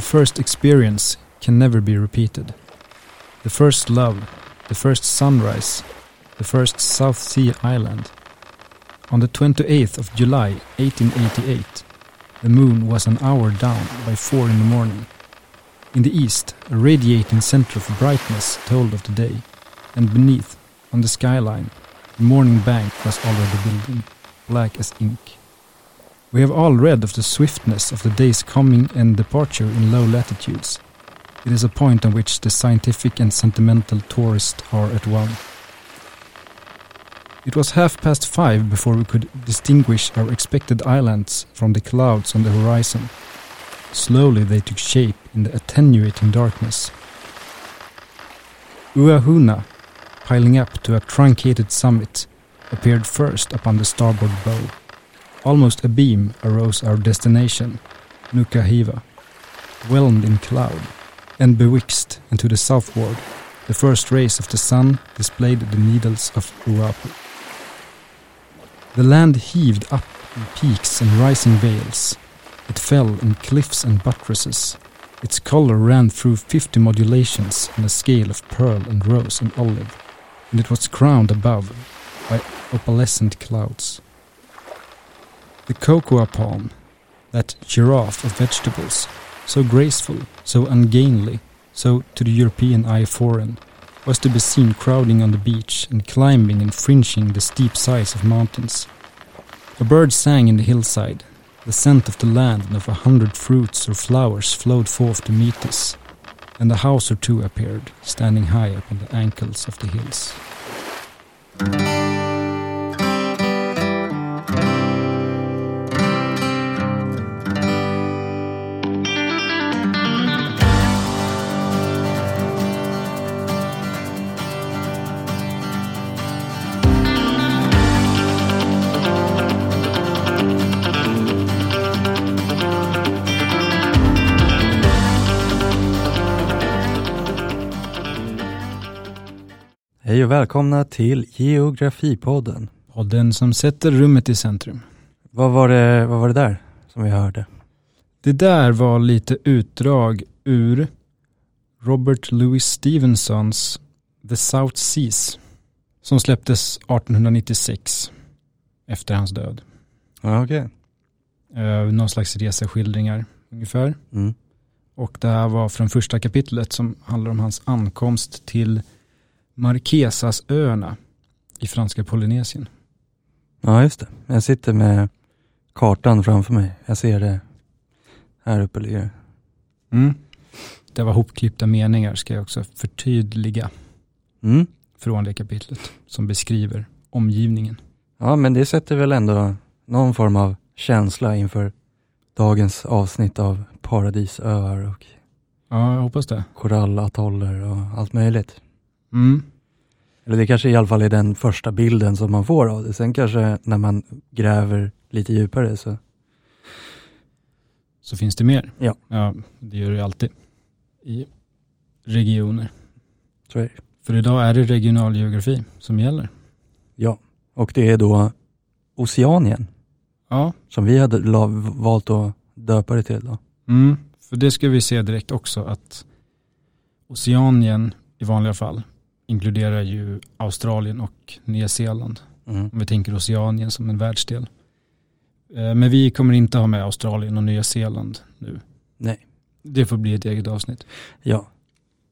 The first experience can never be repeated. The first love, the first sunrise, the first South Sea island. On the 28th of July 1888, the moon was an hour down by four in the morning. In the east, a radiating center of brightness told of the day, and beneath, on the skyline, the morning bank was already building, black as ink. We have all read of the swiftness of the day's coming and departure in low latitudes. It is a point on which the scientific and sentimental tourist are at one. It was half past five before we could distinguish our expected islands from the clouds on the horizon. Slowly they took shape in the attenuating darkness. Uahuna, piling up to a truncated summit, appeared first upon the starboard bow. Almost abeam arose our destination, Nukahiva, whelmed in cloud, and bewitched, and to the southward, the first rays of the sun displayed the needles of Uapu. The land heaved up in peaks and rising vales. It fell in cliffs and buttresses. Its color ran through fifty modulations on a scale of pearl and rose and olive, and it was crowned above by opalescent clouds. The cocoa palm, that giraffe of vegetables, so graceful, so ungainly, so to the European eye foreign, was to be seen crowding on the beach and climbing and fringing the steep sides of mountains. A bird sang in the hillside. The scent of the land and of a hundred fruits or flowers flowed forth to meet us, and a house or two appeared, standing high up on the ankles of the hills. Hej och välkomna till Geografipodden. Podden som sätter rummet i centrum. Vad var, det, vad var det där som vi hörde? Det där var lite utdrag ur Robert Louis Stevensons The South Seas som släpptes 1896 efter hans död. Ja, okej. Eh, någon slags reseskildringar ungefär. Mm. Och det här var från första kapitlet som handlar om hans ankomst till Marquesasöarna i franska Polynesien. Ja, just det. Jag sitter med kartan framför mig. Jag ser det. Här uppe ligger. Mm. Det var hopklippta meningar ska jag också förtydliga Mm. från det kapitlet som beskriver omgivningen. Ja, men det sätter väl ändå någon form av känsla inför dagens avsnitt av paradisöar och Ja, jag hoppas det. korallatoller och allt möjligt. Mm. Eller det kanske i alla fall är den första bilden som man får av det. Sen kanske när man gräver lite djupare så, Så finns det mer. Ja. ja det gör det alltid i regioner. så är det. För idag är det regional geografi som gäller. Ja, och det är då Oceanien Ja, som vi hade valt att döpa det till då. mm. för det ska vi se direkt också att Oceanien i vanliga fall inkluderar ju Australien och Nya Zeeland. Mm. Om vi tänker Oceanien som en världsdel. Eh, Men vi kommer inte ha med Australien och Nya Zeeland nu. Nej. Det får bli ett eget avsnitt. Ja,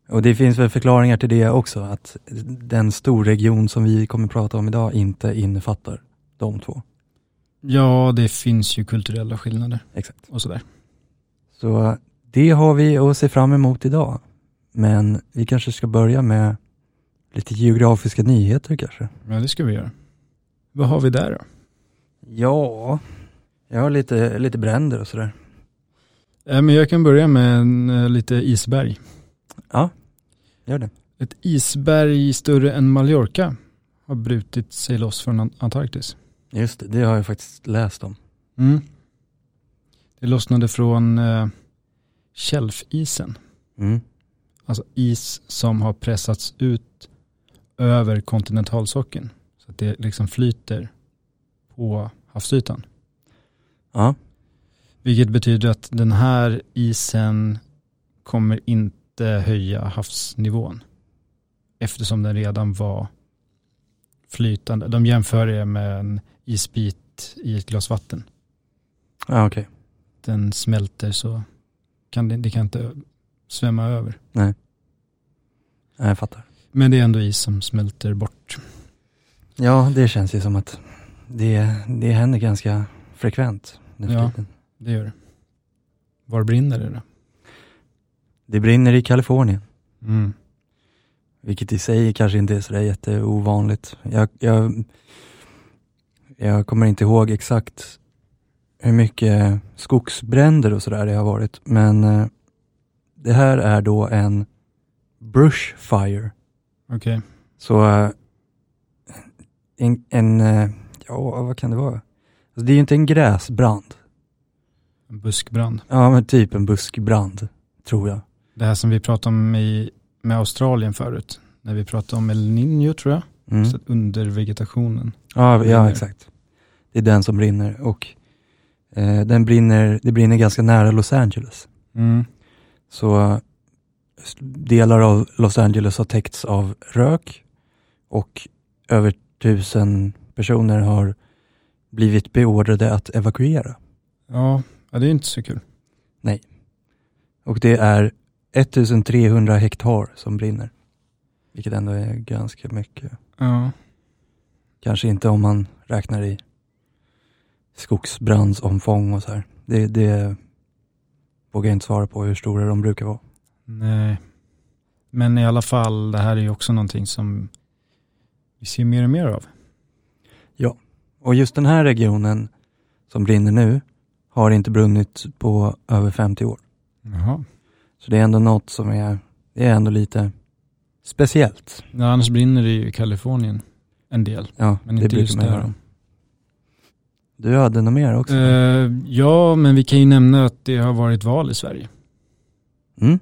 och det finns väl förklaringar till det också, att den storregion som vi kommer prata om idag inte innefattar de två. Ja, det finns ju kulturella skillnader Exakt. och sådär. Så det har vi att se fram emot idag. Men vi kanske ska börja med lite geografiska nyheter kanske. Ja, det ska vi göra. Vad har vi där då? Ja, jag har lite, lite bränder och sådär. Eh, Men jag kan börja med en, eh, lite isberg. Ja, gör det. Ett isberg större än Mallorca har brutit sig loss från Ant- Antarktis. Just det, det har jag faktiskt läst om. Mm. Det lossnade från eh, Shelfisen. Mm. Alltså is som har pressats ut över kontinentalsockeln. Så att det liksom flyter på havsytan. Ja, Vilket betyder att den här isen kommer inte höja havsnivån eftersom den redan var flytande. De jämför det med en isbit i ett glas vatten. Ja, okej. Den smälter så kan det, det kan inte svämma över. Nej, jag fattar. Men det är ändå is som smälter bort. Ja, det känns ju som att det, det händer ganska frekvent nu Ja. tiden. Det gör det. Var brinner det då? Det brinner i Kalifornien, Mm. vilket i sig kanske inte är sådär jätteovanligt. Jag, jag, jag kommer inte ihåg exakt hur mycket skogsbränder och sådär det har varit, men eh, det här är då en brush fire. Okej. Så eh, en, en eh, ja vad kan det vara? Alltså, det är ju inte en gräsbrand. En buskbrand. Ja men typ en buskbrand, tror jag. Det här som vi pratade om i, med Australien förut. När vi pratade om El Niño tror jag. Mm. Så att under vegetationen. Ja, ja exakt. Det är den som brinner och eh, den brinner, det brinner ganska nära Los Angeles. Mm. Så delar av Los Angeles har täckts av rök och över tusen personer har blivit beordrade att evakuera. Ja, det är inte så kul. Och det är 1300 hektar som brinner. Vilket ändå är ganska mycket. Ja. Kanske inte om man räknar i skogsbrandsomfång och så här. Det, det vågar jag inte svara på hur stora de brukar vara. Nej. Men i alla fall, det här är ju också någonting som vi ser mer och mer av. Och just den här regionen som brinner nu har inte brunnit på över 50 år. Jaha. Så det är ändå något som är, det är ändå lite speciellt. Ja, annars brinner det ju i Kalifornien en del. Ja, Men det inte brukar just där. höra. Du hade något mer också? Eh, ja, men vi kan ju nämna att det har varit val i Sverige. Mm?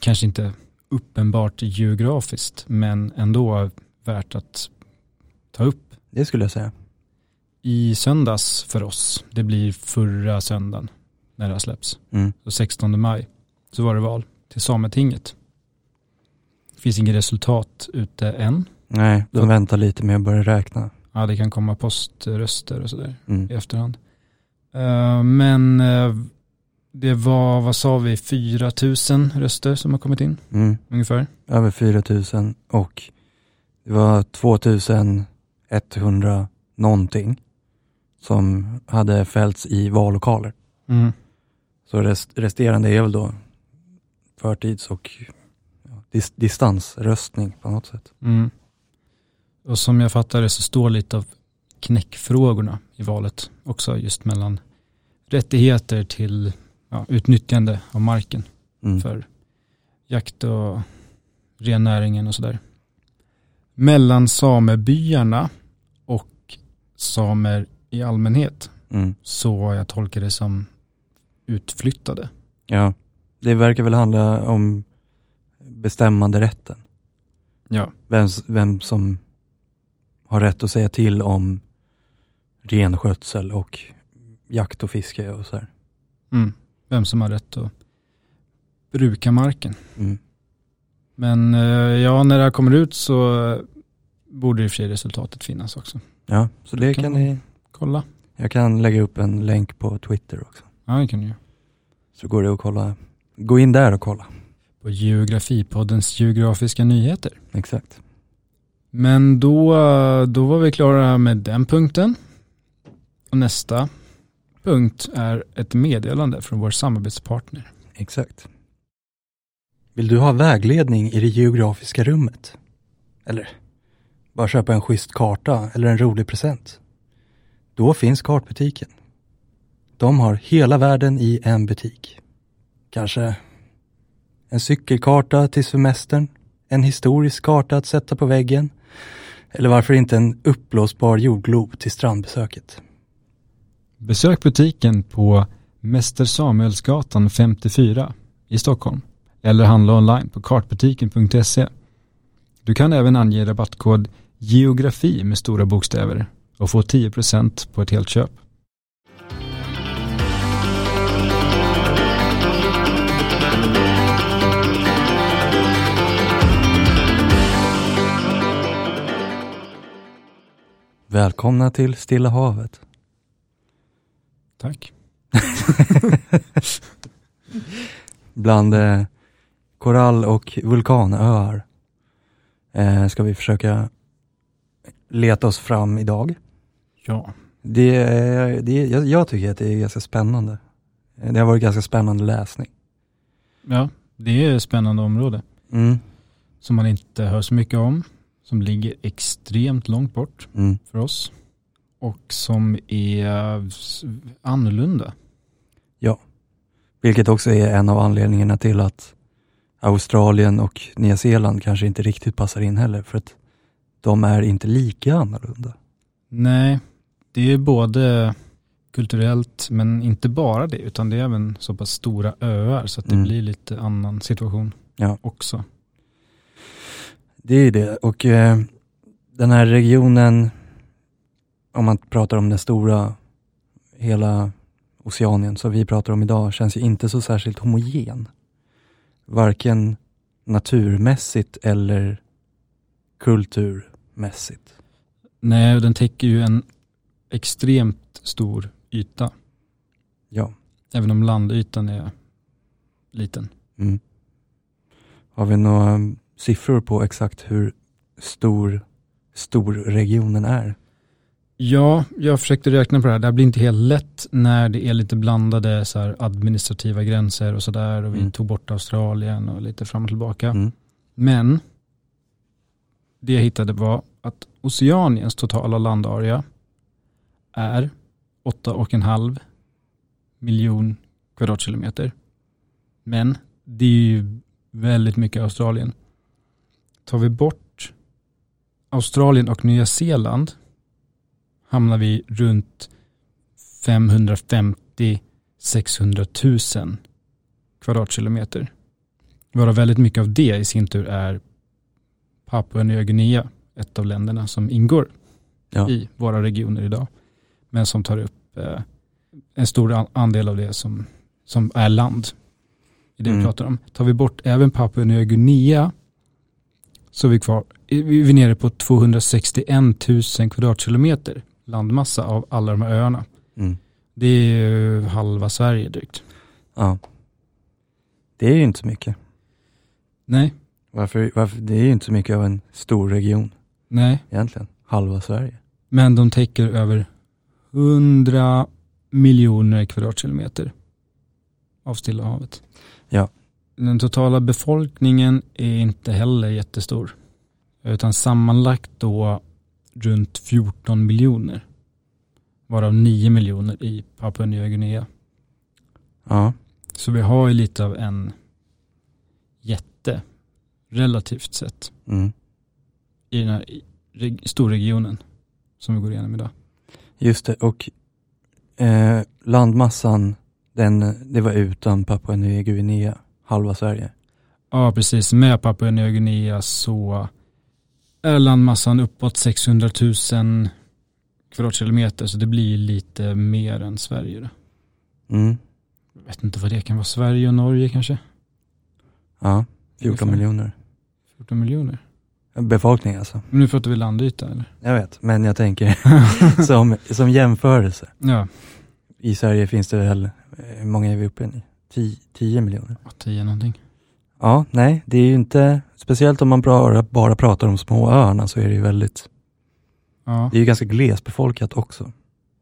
Kanske inte uppenbart geografiskt, men ändå värt att ta upp. Det skulle jag säga. I söndags för oss, det blir förra söndagen när det har släpps, Mm. så 16 maj, så var det val till Sametinget. Det finns inget resultat ute än. Nej, de Så- väntar lite med att börja räkna. Ja, det kan komma poströster och sådär Mm. i efterhand. Eh, men eh, det var, vad sa vi, 4 000 röster som har kommit in Mm. ungefär. Över 4000 och det var 2100 någonting som hade fällts i vallokaler. Mm. Så rest, resterande är väl då förtids och ja, dis, distansröstning på något sätt. Mm. Och som jag fattar det så står lite av knäckfrågorna i valet också just mellan rättigheter till ja, utnyttjande av marken Mm. för jakt och rennäringen och sådär. Mellan samebyarna och samer i allmänhet Mm. så jag tolkat det som utflyttade. Ja, det verkar väl handla om bestämmande rätten. Ja. Vem, vem som har rätt att säga till om renskötsel och jakt och fiske och så här. Mm. Vem som har rätt att bruka marken. Mm. Men eh, ja, när det här kommer ut så borde i och för sig resultatet finnas också. Ja, så det Kan kan ni, Kolla. jag kan lägga upp en länk på Twitter också. Ja, det kan du. Så går det att kolla, gå in där och kolla. På Geografipoddens geografiska nyheter. Exakt. Men då, då var vi klara med den punkten. Och nästa punkt är ett meddelande från vår samarbetspartner. Exakt. Vill du ha vägledning i det geografiska rummet? Eller bara köpa en schysst karta eller en rolig present? Då finns Kartbutiken. De har hela världen i en butik. Kanske en cykelkarta till semestern, en historisk karta att sätta på väggen eller varför inte en uppblåsbar jordglob till strandbesöket. Besök butiken på Mäster Samuelsgatan 54 i Stockholm eller handla online på kartbutiken.se. Du kan även ange rabattkod geografi med stora bokstäver och få 10% på ett helt köp. Välkomna till Stilla havet. Tack. Bland eh, korall och vulkanöar eh, ska vi försöka leta oss fram idag. Ja. Det, är- det, är- jag, jag tycker att det är ganska spännande. Eh, Det har varit ganska spännande läsning. Ja, det är ett spännande område Mm, som man inte hör så mycket om. Som ligger extremt långt bort mm. för oss. Och som är annorlunda. Vilket också är en av anledningarna till att Australien och Nya Zeeland kanske inte riktigt passar in heller. För att de är inte lika annorlunda. Nej, det är både kulturellt men inte bara det utan det är även så pass stora öar så att det Mm. blir lite annan situation Ja. också. Det är det och eh, den här regionen, om man pratar om den stora, hela Oceanien som vi pratar om idag, känns ju inte så särskilt homogen. Varken naturmässigt eller kulturmässigt. Nej, den täcker ju en extremt stor yta. Ja. Även om landytan är liten. Mm. Har vi några siffror på exakt hur stor, stor regionen är? Ja, jag försökte räkna på det här. Det här blir inte helt lätt när det är lite blandade så här, administrativa gränser och sådär. Och vi Mm. tog bort Australien och lite fram och tillbaka. Mm. Men det jag hittade var att Oceaniens totala landarea är 8,5 miljon kvadratkilometer. Men det är ju väldigt mycket Australien. Tar vi bort Australien och Nya Zeeland hamnar vi runt 550-600 000 kvadratkilometer. Varav väldigt mycket av det i sin tur är Papua Nya Guinea, ett av länderna som ingår Ja. i våra regioner idag. Men som tar upp eh, en stor an- andel av det som, som är land i det vi Mm. pratar om. Tar vi bort även Papua Nya Guinea så är vi kvar, vi är nere på 261 000 kvadratkilometer landmassa av alla de här öarna. Mm. Det är ju halva Sverige drygt. Ja. Det är ju inte så mycket. Nej, Varför, varför, det är ju inte så mycket av en stor region nej. egentligen. Halva Sverige. Men de täcker över 100 miljoner kvadratkilometer av Stilla havet. Ja. Den totala befolkningen är inte heller jättestor. Utan sammanlagt då runt 14 miljoner. Varav 9 miljoner i Papua Nya Guinea. Ja. Så vi har ju lite av en jätte, relativt sett, Mm. i den här storregionen som vi går igenom idag. Just det, och eh, landmassan, den, det var utan Papua Nya Guinea, halva Sverige. Ja, precis. Med Papua Nya Guinea så är landmassan uppåt 600 000 kvadratkilometer, så det blir lite mer än Sverige. Då. Mm. Jag vet inte vad det kan vara, Sverige och Norge kanske? Ja, 14 Ungefär. miljoner. 14 miljoner. Befolkning alltså. Men nu pratar vi landyta eller? Jag vet, men jag tänker som, som jämförelse. Ja, I Sverige finns det väl, hur många är vi uppe i? 10, 10 miljoner? 10 någonting. Ja, nej, det är ju inte, speciellt om man bara, bara pratar om små öarna så är det ju väldigt, Ja. det är ju ganska glesbefolkat också.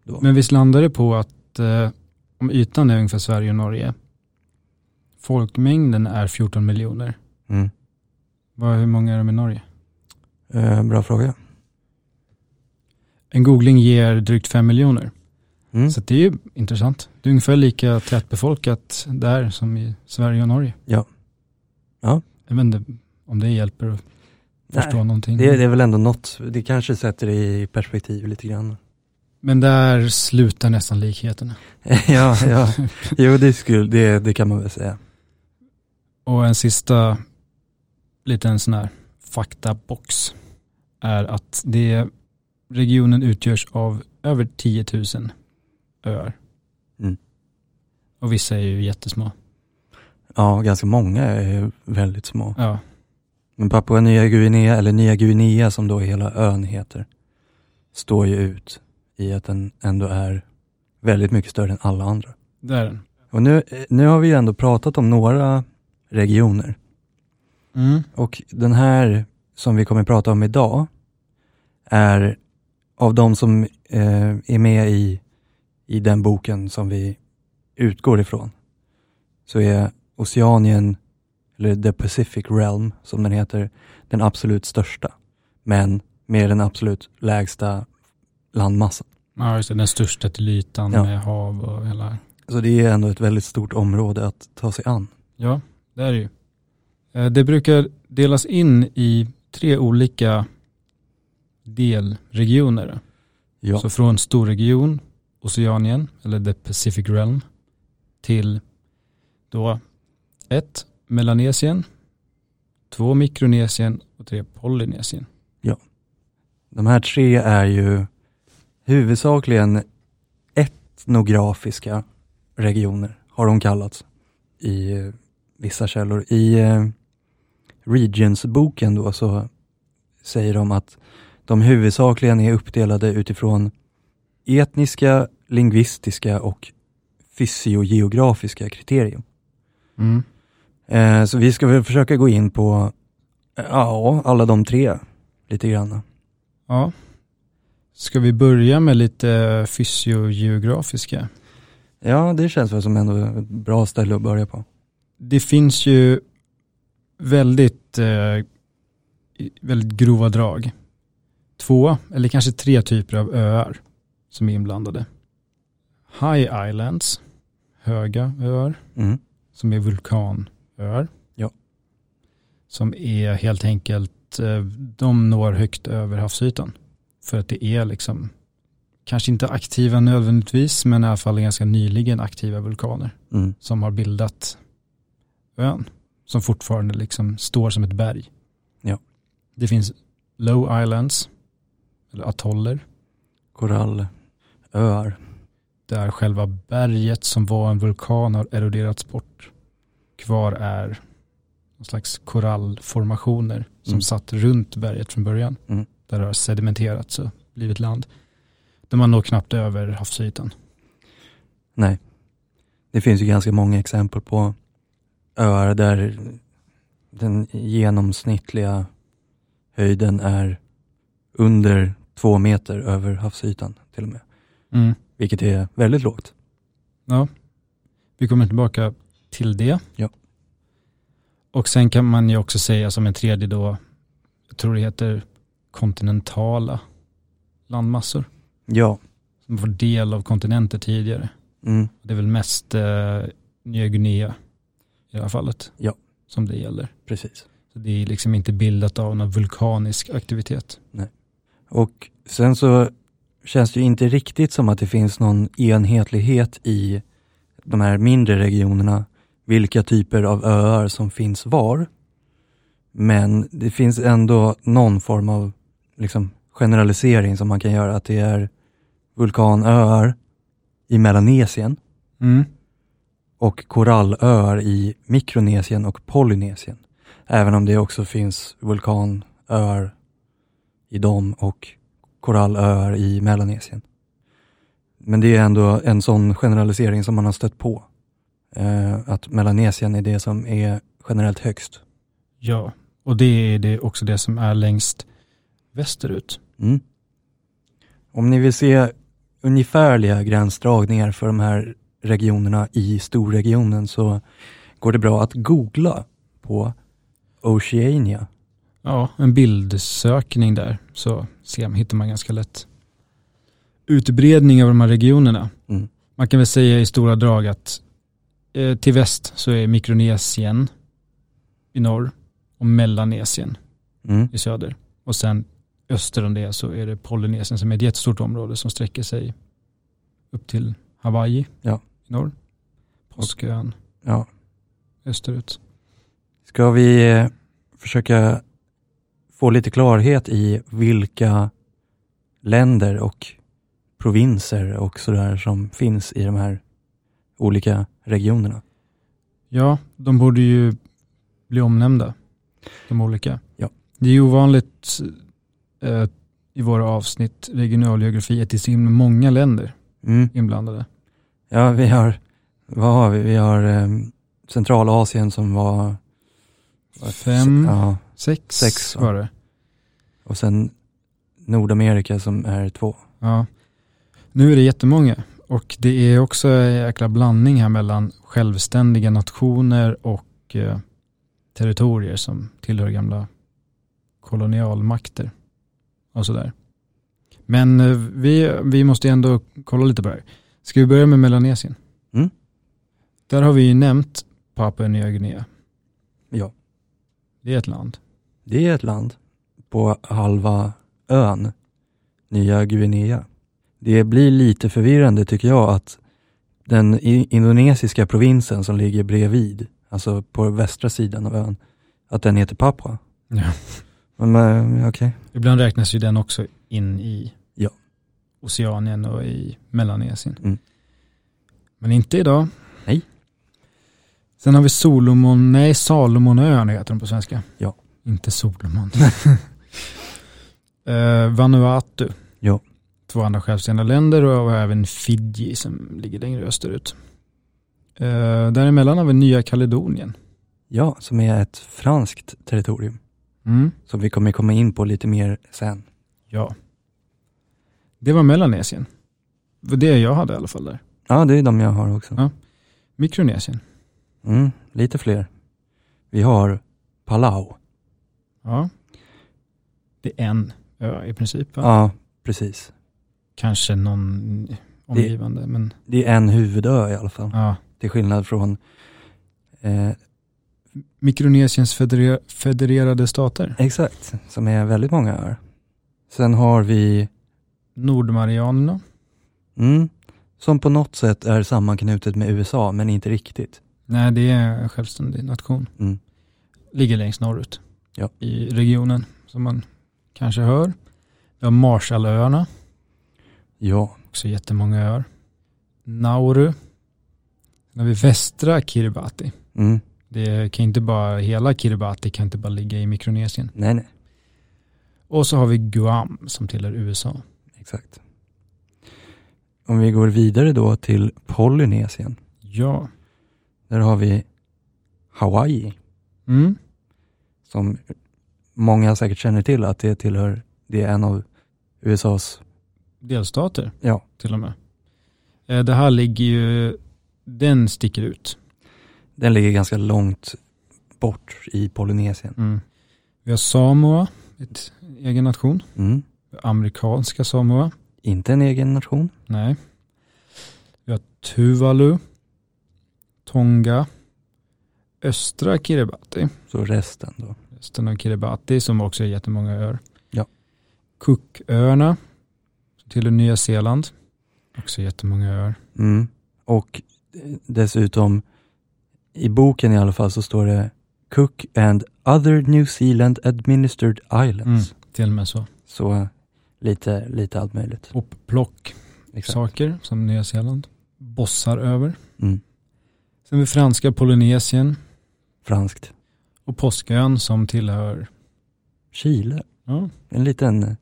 Då. Men visst landar det på att eh, om ytan är ungefär Sverige och Norge, folkmängden är 14 miljoner. Mm. Vad, hur många är de i Norge? Eh, bra fråga. En googling ger drygt 5 miljoner. Mm. Så det är ju intressant. Det är ungefär lika tätbefolkat där som i Sverige och Norge. Ja. Ja. Jag vet inte om det hjälper att förstå Nej, någonting. det, det är väl ändå något, det kanske sätter det i perspektiv lite grann. Men där slutar nästan likheterna. ja, ja, jo det, skulle, det, det kan man väl säga. Och en sista liten sån här faktabox är att det, regionen utgörs av över 10 000 öar. Mm. Och vissa är ju jättesmå. Ja, ganska många är väldigt små. Ja, Men Papua Nya Guinea, eller Nya Guinea som då hela ön heter, står ju ut i att den ändå är väldigt mycket större än alla andra. Det är den. Och nu, nu har vi ju ändå pratat om några regioner Mm. och den här som vi kommer prata om idag är av de som eh, är med i, i den boken som vi utgår ifrån så är Oceanien, eller The Pacific Realm som den heter, den absolut största men med den absolut lägsta landmassan. Ja, just det. Den största till ytan Ja. med hav och hela... Så det är ändå ett väldigt stort område att ta sig an. Ja, det är det ju. Eh, Det brukar delas in i tre olika delregioner. Ja, Så från storregion, Oceanien, eller the Pacific Realm, till då ett Melanesien, två Mikronesien och tre Polynesien. de här tre är ju huvudsakligen etnografiska regioner, har de kallats i eh, vissa källor. I eh, Regions-boken då så säger de att de huvudsakligen är uppdelade utifrån etniska, lingvistiska och fysiogeografiska kriterier. Mm. Eh, så vi ska väl försöka gå in på eh, ja, alla de tre lite grann. Ja. Ska vi börja med lite fysiogeografiska? Ja, det känns väl som ändå ett bra ställe att börja på. Det finns ju väldigt, eh, väldigt grova drag. Två, eller kanske tre typer av öar som är inblandade. High Islands, höga öar, Mm. som är vulkanöar. Ja. Som är helt enkelt, eh, de når högt över havsytan. För att det är liksom, kanske inte aktiva nödvändigtvis, men i alla fall ganska nyligen aktiva vulkaner Mm. som har bildat ön. Som fortfarande liksom står som ett berg. Ja. Det finns low islands, eller atoller, Korallöar. där själva berget som var en vulkan har eroderats bort. Kvar är någon slags korallformationer som Mm. satt runt berget från början. Mm. Där det har sedimenterats och blivit land. Där man når knappt över havsytan. Nej. Det finns ju ganska många exempel på öar där den genomsnittliga höjden är under två meter över havsytan till och med. Mm. Vilket är väldigt lågt. Ja, vi kommer tillbaka till det. Ja. Och sen kan man ju också säga som en tredje då, jag tror det heter kontinentala landmassor. Ja. Som var del av kontinenter tidigare. Mm. Det är väl mest eh, Nya Guinea i det här fallet. Ja. Som det gäller. Precis. Så det är liksom inte bildat av någon vulkanisk aktivitet. Och sen så känns det ju inte riktigt som att det finns någon enhetlighet i de här mindre regionerna, vilka typer av öar som finns var. Men det finns ändå någon form av liksom, generalisering som man kan göra, att det är vulkanöar i Melanesien Mm. och korallöar i Mikronesien och Polynesien. Även om det också finns vulkanöar i dem och korallöar i Melanesien. Men det är ändå en sån generalisering som man har stött på. Eh, att Melanesien är det som är generellt högst. Ja, och det är det också det som är längst västerut. Mm. Om ni vill se ungefärliga gränsdragningar för de här regionerna i storregionen så går det bra att googla på Oceania. Ja, en bildsökning där så ser, hittar man ganska lätt utbredning av de här regionerna. Mm. Man kan väl säga i stora drag att eh, till väst så är Mikronesien i norr och Mellanesien Mm. i söder. Och sen öster om det så är det Polynesien som är ett jättestort område som sträcker sig upp till Hawaii Ja. i norr. Påskön Ja. österut. Ska vi eh, försöka få lite klarhet i vilka länder och provinser och sådär som finns i de här olika regionerna? Ja, de borde ju bli omnämnda. De olika. Ja. Det är ju ovanligt eh, i våra avsnitt regionalgeografi att det är så himla många länder Mm. inblandade. Ja, vi har, vad har vi? Vi har eh, Centralasien som var... Fem. Ja, Sex, Sex, var det. och sen Nordamerika som är två. Ja. Nu är det jättemånga och det är också en jäkla blandning här mellan självständiga nationer och eh, territorier som tillhör gamla kolonialmakter och sådär. Men eh, vi, vi måste ändå kolla lite på det här. Ska vi börja med Melanesien? Mm. Där har vi ju nämnt Papua Nya Guinea. Ja. Det är ett land. Det är ett land på halva ön, Nya Guinea. Det blir lite förvirrande tycker jag att den indonesiska provinsen som ligger bredvid, alltså på västra sidan av ön, att den heter Papua. Ja. Men, okej. Ibland räknas ju den också in i Ja. Oceanien och i Melanesien. Mm. Men inte idag. Nej. Sen har vi Solomon, nej Salomonöarna heter de på svenska. Ja. Inte Solomon. uh, Vanuatu. Ja. Två andra självständiga länder och även Fiji som ligger längre österut. Uh, däremellan har vi Nya Kaledonien. Ja, som är ett franskt territorium Mm. som vi kommer komma in på lite mer sen. Ja. Det var Melanesien. Det jag hade i alla fall där. Ja, det är de jag har också. Ja. Mikronesien. Mm, lite fler. Vi har Palau. Ja. Det är en ö i princip. va? Ja, precis. Kanske någon omgivande, men Det är en huvudö i alla fall. ja. Till skillnad från eh, Mikronesiens federer federerade stater. Exakt, som är väldigt många öar. Sen har vi, Nordmarianerna. mm, som på något sätt är sammanknutet med USA, men inte riktigt. Nej, det är en självständig nation. Mm. Ligger längst norrut Ja. i regionen, som man kanske hör. Vi har Marshallöarna, Ja, också jättemånga öar. Nauru. Sen har vi västra Kiribati. mm. Det kan inte bara, hela Kiribati kan inte bara ligga i Mikronesien. nej, nej, Och så har vi Guam som tillhör USA. exakt. Om vi går vidare då till Polynesien, Ja. där har vi Hawaii, Mm. som många säkert känner till att det tillhör, det är en av USAs, Delstater ja, till och med. Eh, Det här ligger ju, den sticker ut. den ligger ganska långt bort i Polynesien. Mm. Vi har Samoa, ett egen nation. Mm. Amerikanska Samoa. Inte en egen nation. Nej. Vi har Tuvalu, Tonga, östra Kiribati, Så resten då. resten av Kiribati som också är jättemånga öar. Ja. Cooköarna, tillhör Nya Zeeland, också jättemånga öar. Mm. Och dessutom, i boken i alla fall så står det Cook and other New Zealand administered islands. Mm, till och med så. Så lite, lite allt möjligt. Hopplock, Exakt. saker som Nya Zeeland bossar över. Mm. Sen vi franska Polynesien Franskt. och Påskön som tillhör, Chile. ja, En liten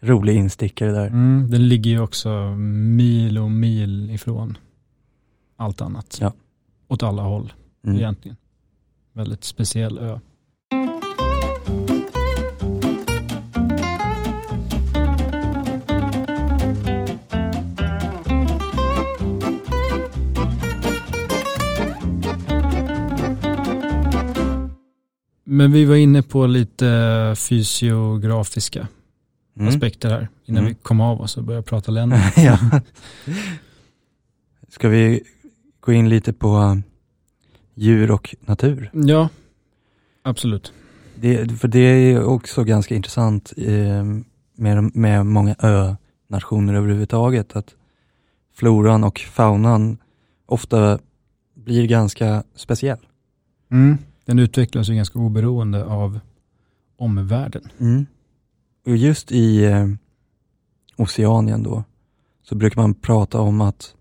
rolig instickare där. mm, den ligger ju också mil och mil ifrån allt annat. Ja. Åt alla håll Mm. egentligen. Väldigt speciell ö. Men vi var inne på lite fysiografiska Mm. aspekter här innan Mm. vi kom av oss och började prata länder. ja. Ska vi gå in lite på eh, djur och natur? ja, absolut. Det, för det är också ganska intressant eh, med, med många ö-nationer överhuvudtaget, att floran och faunan ofta blir ganska speciell. Mm. Den utvecklas ju ganska oberoende av omvärlden. Och just i eh, Oceanien då, så brukar man prata om att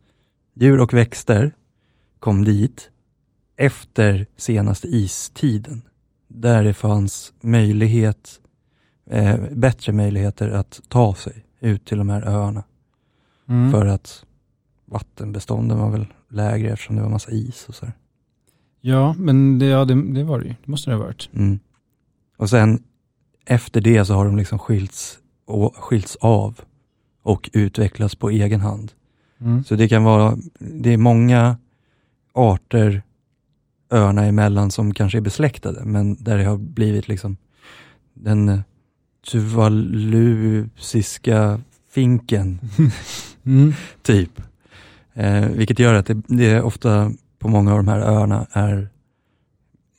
djur och växter kom dit efter senaste istiden, där det fanns möjlighet eh, bättre möjligheter att ta sig ut till de här öarna. Mm. För att vattenbestånden var väl lägre eftersom det var massa is och så. Ja, men det, ja, det, det var det ju. Det måste det ha varit. Mm. Och sen efter det så har de liksom skilts, och, skilts av och utvecklats på egen hand. Mm. Så det kan vara, det är många arter öarna emellan som kanske är besläktade, men där det har blivit liksom den tuvalusiska finken, Mm. typ. Eh, vilket gör att det, det är ofta på många av de här öarna är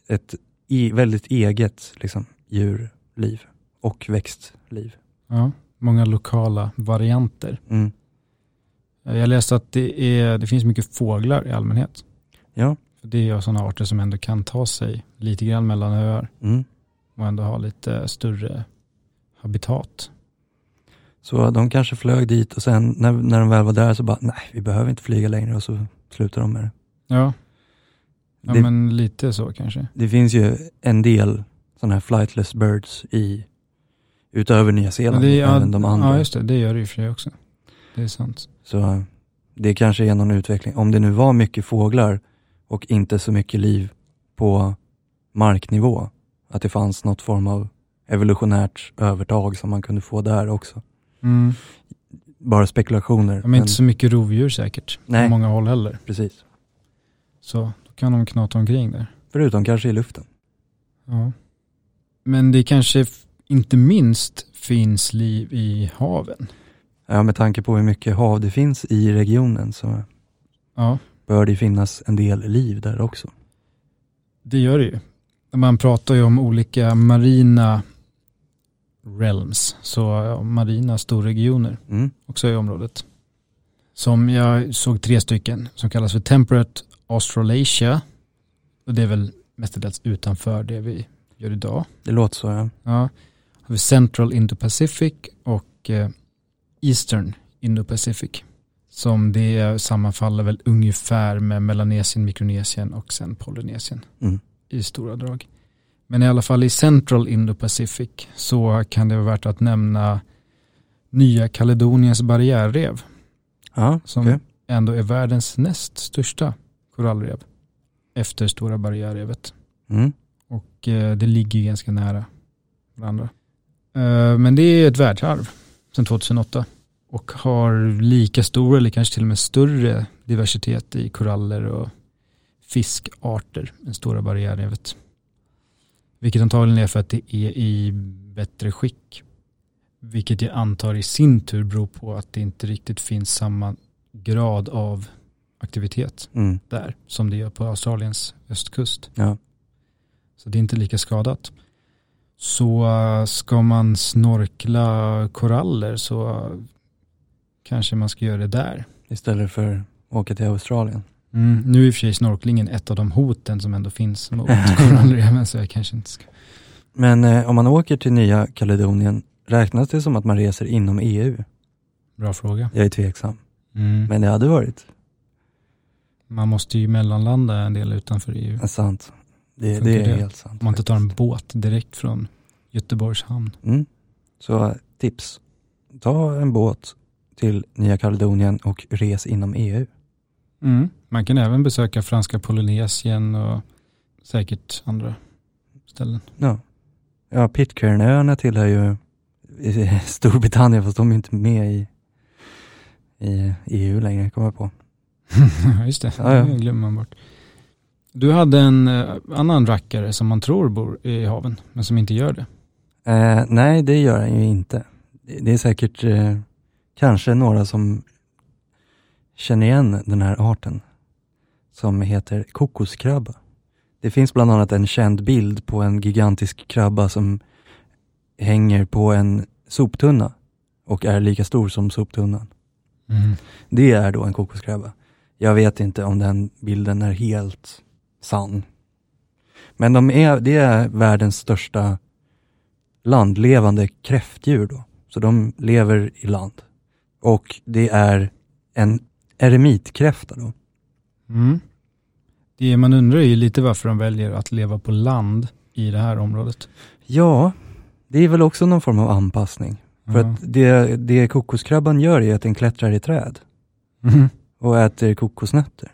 ett e, väldigt eget liksom, djurliv och växtliv. Ja, många lokala varianter. Mm. Jag läste att det, är, det finns mycket fåglar i allmänhet. Ja. För det är sådana arter som ändå kan ta sig lite grann mellan öar Mm. och ändå ha lite större habitat. Så de kanske flög dit och sen när, när de väl var där så bara, nej vi behöver inte flyga längre och så slutar de med det. Ja, ja det, men lite så kanske. det finns ju en del sådana här flightless birds i, utöver Nya Men Zeeland, det, även de andra. Ja, just det. Det gör det och för sig också. Det är sant. Så det kanske är någon utveckling. Om det nu var mycket fåglar och inte så mycket liv på marknivå, att det fanns något form av evolutionärt övertag som man kunde få där också. Mm. Bara spekulationer. De är inte så mycket rovdjur säkert. Nej. På många håll heller. Precis. Så då kan de knata omkring där. Förutom kanske i luften. Ja. Men det kanske inte minst finns liv i haven. Ja, med tanke på hur mycket hav det finns i regionen så Ja, bör det finnas en del liv där också. det gör det ju. Man pratar ju om olika marina realms, så marina storregioner Mm. också i området. Som jag såg tre stycken som kallas för Temperate Australasia. Och det är väl mestadels utanför det vi gör idag. Det låter så, ja. Ja. Har vi Central Indo-Pacific och eh, Eastern Indo-Pacific. Som det sammanfaller väl ungefär med Melanesien, Mikronesien och sen Polynesien Mm. i stora drag. Men i alla fall i Central Indo-Pacific så kan det vara värt att nämna Nya Kaledoniens barriärrev Ja, som okej. ändå är världens näst största korallrev efter Stora barriärrevet. Mm. Och eh, det ligger ganska nära varandra. Eh, men det är ett världsarv sedan 2008 och har lika stor eller kanske till och med större diversitet i koraller och fiskarter än Stora barriärrevet. Vilket antagligen är för att det är i bättre skick. Vilket jag antar i sin tur beror på att det inte riktigt finns samma grad av aktivitet Mm. där som det gör på Australiens östkust. Ja. Så det är inte lika skadat. Så äh, ska man snorkla koraller så kanske man ska göra det där. Istället för att åka till Australien. Mm, nu är i och för sig snorklingen ett av de hoten som ändå finns mot korallreven så jag kanske inte ska. Men eh, om man åker till Nya Kaledonien, räknas det som att man reser inom EU? Bra fråga. Jag är tveksam. Mm. Men det hade varit Man måste ju mellanlanda en del utanför EU. eh, sant. Det, det är det? helt sant. Om man inte tar en båt direkt från Göteborgs hamn. Mm. Så tips. Ta en båt till Nya Kaledonien och res inom EU. Mm. Man kan även besöka franska Polynesien och säkert andra ställen. Ja, ja Pitcairnöarna tillhör ju Storbritannien fast de är inte med i, i EU längre, kommer jag på. Just det, Ja, ja. det glömmer man bort. Du hade en eh, annan rackare som man tror bor i haven, men som inte gör det. Eh, nej, det gör den ju inte. Det, är säkert eh, kanske några som känner igen den här arten som heter kokoskrabba. Det finns bland annat en känd bild på en gigantisk krabba som hänger på en soptunna och är lika stor som soptunnan. Det är då en kokoskrabba. Jag vet inte om den bilden är helt sann. Men de är, det är världens största landlevande kräftdjur då. Så de lever i land. Och det är en eremitkräfta då. Mm. Det man undrar är ju lite varför de väljer att leva på land i det här området. Ja, Det är väl också någon form av anpassning. För Ja. att det, det kokoskrabban gör är att den klättrar i träd Mhm. och äter kokosnötter.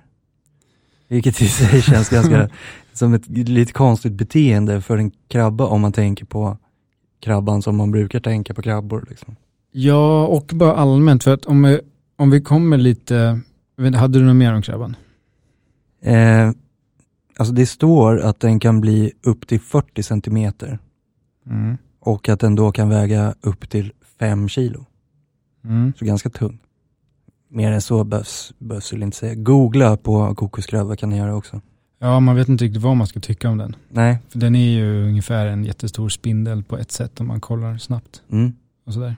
Vilket i sig känns ganska som ett lite konstigt beteende för en krabba om man tänker på krabban som man brukar tänka på krabbor. Liksom. Ja, och bara allmänt, för att om vi, om vi kommer lite, hade du något mer om krabban? Eh, alltså det står att den kan bli upp till 40 centimeter Mm. och att den då kan väga upp till 5 kilo. Mm. Så ganska tung. Mer än så behövs, behövs väl inte säga. Googla på kokoskrabba kan ni göra också. Ja, man vet inte riktigt vad man ska tycka om den. Nej. För den är ju ungefär en jättestor spindel på ett sätt om man kollar snabbt Mm. och sådär.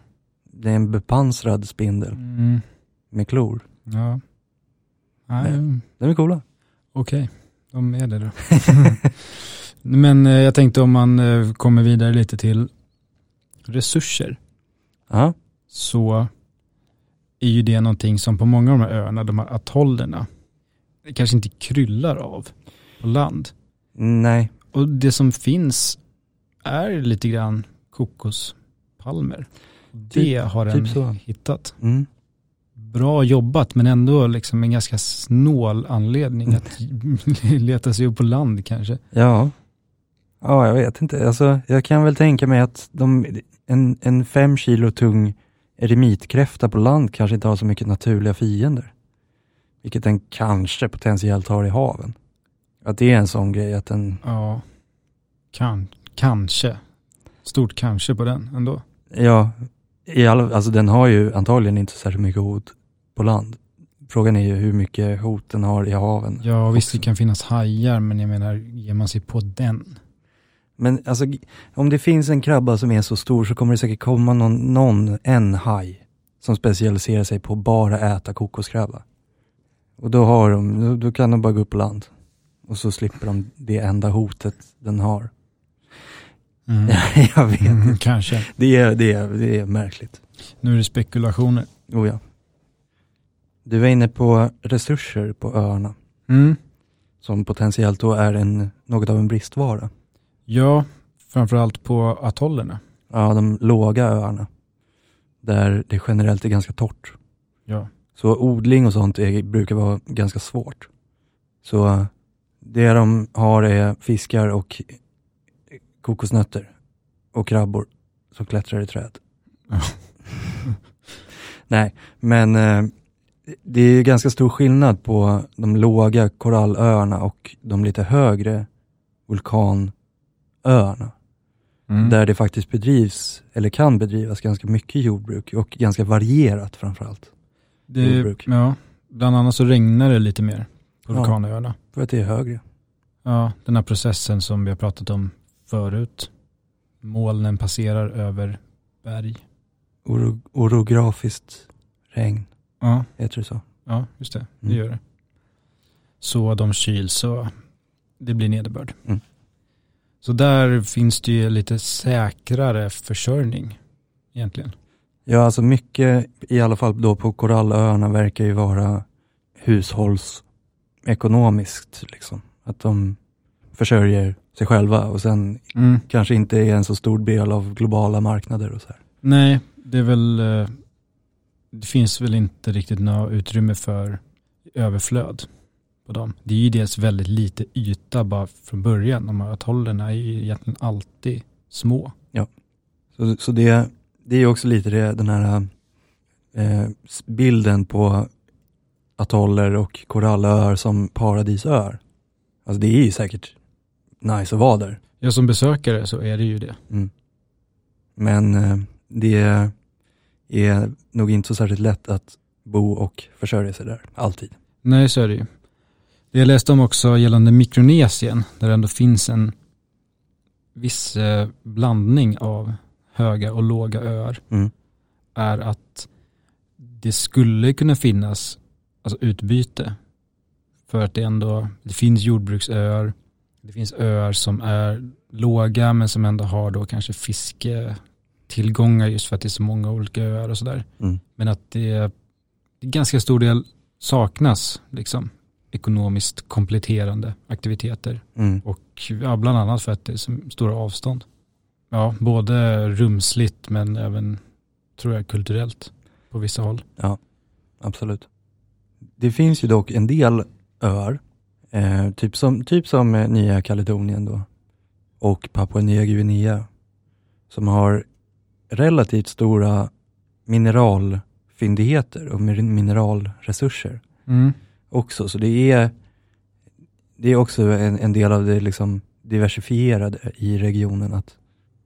Det är en bepansrad spindel Mm. med klor. Ja. Nej, Nej. De är coola. okej. De är det då. Men eh, jag tänkte om man eh, kommer vidare lite till resurser. Ja. så är ju det någonting som på många av de här öarna, de här atollerna, kanske inte kryllar av på land. Nej. Och det som finns är lite grann kokospalmer. Det har den typ hittat. Mm. Bra jobbat men ändå liksom en ganska snål anledning att leta sig upp på land kanske. Ja. Ja, jag vet inte. Alltså, jag kan väl tänka mig att de, en, en fem kilo tung eremitkräfta på land kanske inte har så mycket naturliga fiender. Vilket den kanske potentiellt har i haven. Att det är en sån grej att den, Ja, kan, kanske. Stort kanske på den ändå. ja, i alla, alltså den har ju antagligen inte särskilt mycket hot på land. Frågan är ju hur mycket hot den har i haven. Ja, visst det också. kan finnas hajar, men jag menar, ger man sig på den? Men alltså, om det finns en krabba som är så stor så kommer det säkert komma någon, någon en haj som specialiserar sig på att bara äta kokoskrabba. Och då, har de, då, kan de bara gå upp på land. Och så slipper de det enda hotet den har. Mm. jag vet Mm, inte. kanske. Det är, det, är, det är märkligt. Nu är det spekulationer. Oh ja. Du var inne på resurser på öarna. Mm. Som potentiellt då är en, något av en bristvara. Ja, framförallt på atollerna. Ja, de låga öarna. Där det generellt är ganska torrt. Ja. Så odling och sånt är, brukar vara ganska svårt. Så det de har är fiskar och kokosnötter och krabbor som klättrar i träd. Nej, men eh, det är ganska stor skillnad på de låga korallöarna och de lite högre vulkanöarna. Mm. Där det faktiskt bedrivs, eller kan bedrivas ganska mycket jordbruk och ganska varierat framförallt. det, jordbruk. ja, bland annat så regnar det lite mer på Ja. vulkanöarna. För att det är högre. Ja, den här processen som vi har pratat om förut. Molnen passerar över berg. Oro, orografiskt regn, Ja, heter det så? ja just det. Det Mm. gör det. Så de kyls så det blir nederbörd. Mm. Så där finns det ju lite säkrare försörjning egentligen. Ja, alltså mycket, i alla fall då på korallöarna, verkar ju vara hushållsekonomiskt. Liksom. Att de försörjer sig själva och sen Mm. kanske inte är en så stor del av globala marknader och så här. Nej, det är väl, eh, det finns väl inte riktigt något utrymme för överflöd på dem. Det är ju dels väldigt lite yta bara från början. De här atollerna är ju egentligen alltid små. Så, så det, det är också lite det, den här eh, bilden på atoller och korallöar som paradisöar. Alltså det är ju säkert nice att vara där. Ja, som besökare så är det ju det. Mm. Men eh, det är nog inte så särskilt lätt att bo och försörja sig där, alltid. Nej, så är det ju. Det jag läste om också gällande Mikronesien, där det ändå finns en viss eh, blandning av höga och låga öar, Mm. är att det skulle kunna finnas alltså utbyte. För att det ändå, det finns jordbruksöar, det finns öar som är låga men som ändå har då kanske fisketillgångar just för att det är så många olika öar och sådär. Mm. Men att det, det ganska stor del saknas liksom ekonomiskt kompletterande aktiviteter. Mm. Och ja, bland annat för att det är så stora avstånd ja, både rumsligt men även, tror jag, kulturellt på vissa håll. Absolut. Det finns ju dock en del öar, eh, typ som, typ som eh, Nya Kaledonien då, och Papua Nya Guinea, som har relativt stora mineralfyndigheter och min- mineralresurser också. Så det är, det är också en, en del av det liksom diversifierade i regionen, att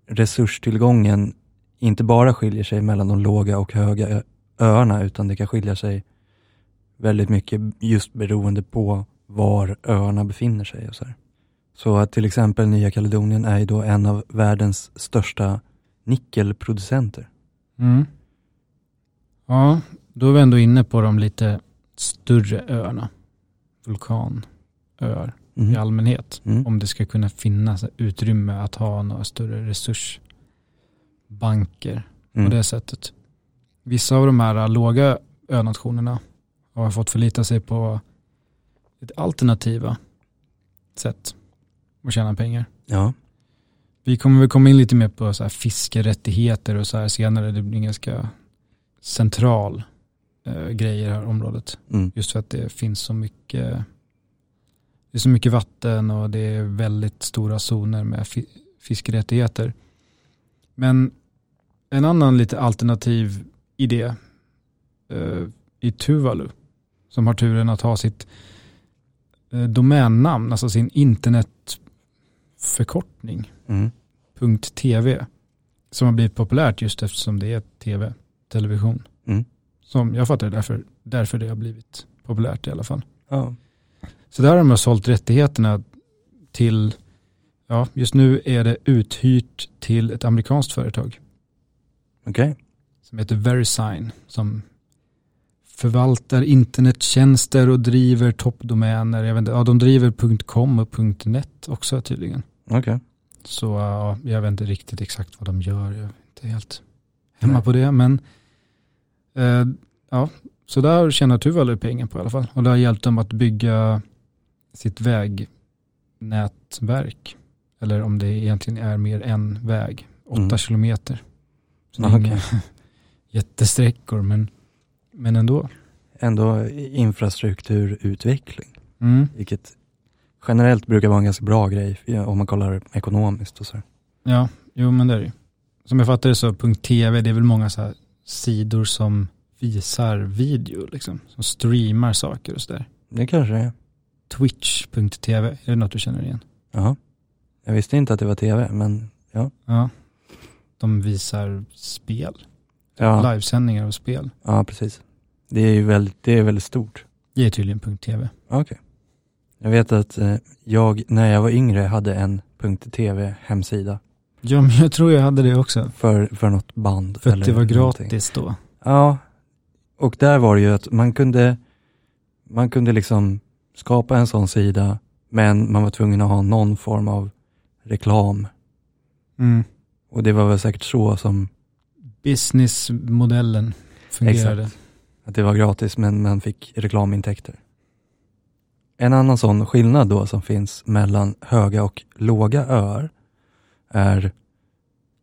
resurstillgången inte bara skiljer sig mellan de låga och höga öarna, utan det kan skilja sig väldigt mycket just beroende på var öarna befinner sig. Och så, här. så att till exempel Nya Kaledonien är ju då en av världens största nickelproducenter. Mm. Ja, då är vi ändå inne på de lite större öarna. Vulkanöar Mm. i allmänhet. Mm. Om det ska kunna finnas utrymme att ha några större resursbanker på Mm. det sättet. Vissa av de här låga önationerna har fått förlita sig på lite alternativa sätt att tjäna pengar. Ja, Vi kommer väl komma in lite mer på så här fiskerättigheter och så här senare. Det blir en ganska central eh, grej i det här området. mm. Just för att det finns så mycket det är så mycket vatten och det är väldigt stora zoner med fi- fiskerättigheter. Men en annan lite alternativ idé eh, i Tuvalu som har turen att ha sitt eh, domännamn, alltså sin internetförkortning Mm. .tv som har blivit populärt just eftersom det är tv, television. Mm. Som jag fattar det därför, därför det har blivit populärt i alla fall. Ja. Så där har de sålt rättigheterna till, ja just nu är det uthyrt till ett amerikanskt företag Okej. som heter Verisign som förvaltar internettjänster och driver toppdomäner. Jag vet inte, ja, de driver .com och .net också tydligen. Okej. Så ja, jag vet inte riktigt exakt vad de gör. Jag är inte helt hemma Nej. på det. Men eh, ja, så där tjänar Tuvalu pengar på i alla fall. Och det har hjälpt dem att bygga sitt vägnätverk. Eller om det egentligen är mer än väg. Åtta Mm. kilometer. Så det är inga jättesträckor men, men ändå. Ändå infrastrukturutveckling, Mm. vilket generellt brukar vara en ganska bra grej om man kollar ekonomiskt och så. Ja, jo men det är det ju. Som jag fattar det så, .tv, det är väl många så här sidor som visar video liksom. Som streamar saker och sådär. Det kanske det är. Twitch.tv, är det något du känner igen? Ja. Jag visste inte att det var tv, men ja. Ja. De visar spel, Ja, livesändningar av spel. ja precis. Det är ju väldigt, det är väldigt stort. Det är tydligen .tv. Okej. Jag vet att eh, jag, när jag var yngre, hade en .tv hemsida Ja, men jag tror jag hade det också. för, för något band. För att det var någonting. gratis då. Ja, och där var det ju att man kunde, man kunde liksom skapa en sån sida, men man var tvungen att ha någon form av reklam. Mm. Och det var väl säkert så som, Businessmodellen fungerade. Exakt. att det var gratis, men man fick reklamintäkter. En annan sån skillnad då som finns mellan höga och låga öar är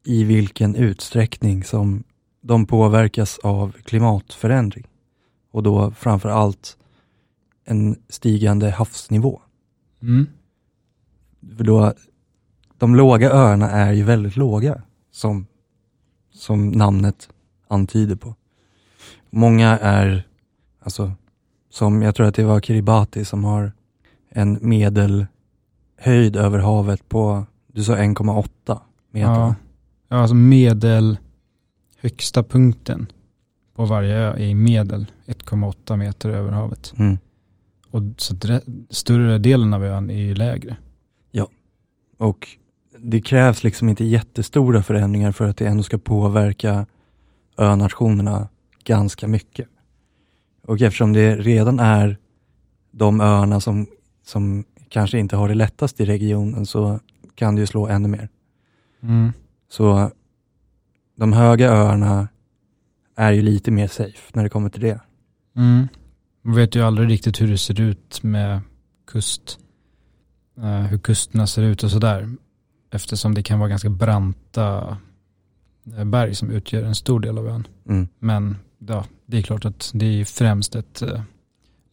i vilken utsträckning som de påverkas av klimatförändring. Och då framför allt en stigande havsnivå. Mm. För då, de låga öarna är ju väldigt låga, som, som namnet antyder på. Många är, alltså, som jag tror att det var Kiribati som har en medelhöjd över havet på, du sa 1,8 meter. Ja. ja, alltså medel högsta punkten på varje ö är i medel 1,8 meter över havet. Mm. Och så större delen av ön är ju lägre. Och det krävs liksom inte jättestora förändringar för att det ändå ska påverka önationerna ganska mycket. Och eftersom det redan är de öarna som, som kanske inte har det lättast i regionen så kan det ju slå ännu mer. Mm. Så de höga öarna är ju lite mer safe när det kommer till det. Mm. Man vet ju aldrig riktigt hur det ser ut med kust, eh, hur kusterna ser ut och sådär. eftersom det kan vara ganska branta eh, berg som utgör en stor del av ön. Mm. Men ja, det är klart att det är främst ett eh,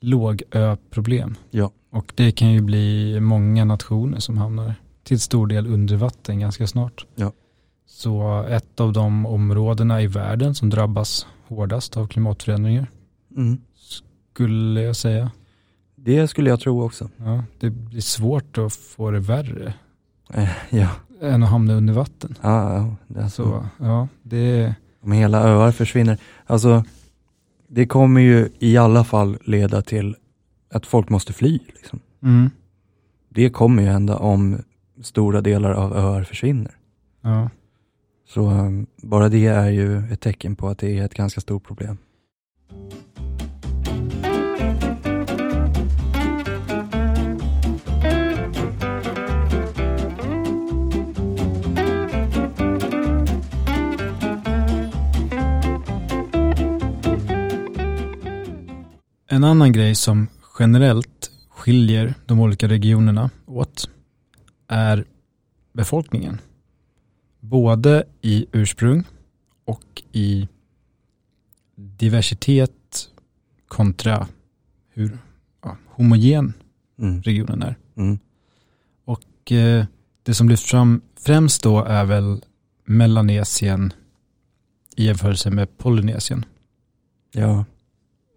lågöproblem. Ja. Och det kan ju bli många nationer som hamnar till stor del under vatten ganska snart. Ja. Så ett av de områdena i världen som drabbas hårdast av klimatförändringar Mm. skulle jag säga. Det skulle jag tro också. Ja, det blir svårt att få det värre Eh, ja. än att hamna under vatten. Ja, ja. Det är så. Så ja, det Om hela öar försvinner. Alltså, det kommer ju i alla fall leda till att folk måste fly. Liksom. mm, Det kommer ju hända om stora delar av öar försvinner. ja. Så um, bara det är ju ett tecken på att det är ett ganska stort problem. En annan grej som generellt skiljer de olika regionerna åt är befolkningen. Både i ursprung och i diversitet kontra hur ja, homogen Mm. regionen är. Mm. Och eh, det som lyfts fram främst då är väl Melanesien i jämförelse med Polynesien. Ja,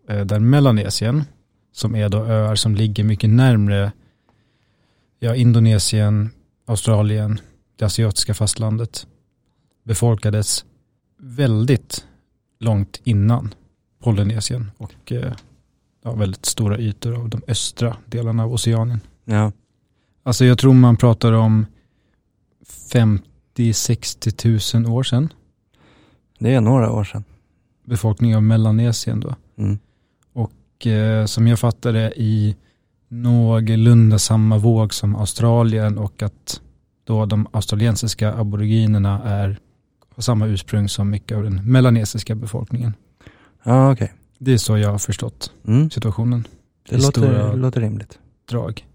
Eh, där Melanesien, som är då öar som ligger mycket närmre ja, Indonesien, Australien, det asiatiska fastlandet, befolkades väldigt långt innan Polynesien och eh, ja, väldigt stora ytor av de östra delarna av Oceanien. ja, Alltså jag tror man pratar om 50-60 000 år sedan. det är några år sedan. Befolkning av Melanesien då. Mm. Och eh, som jag fattar det i någorlunda samma våg som Australien och att då de australiensiska aboriginerna är har samma ursprung som mycket av den melanesiska befolkningen. Ja, okej. Det är så jag har förstått Mm. situationen. Det låter, låter rimligt. drag.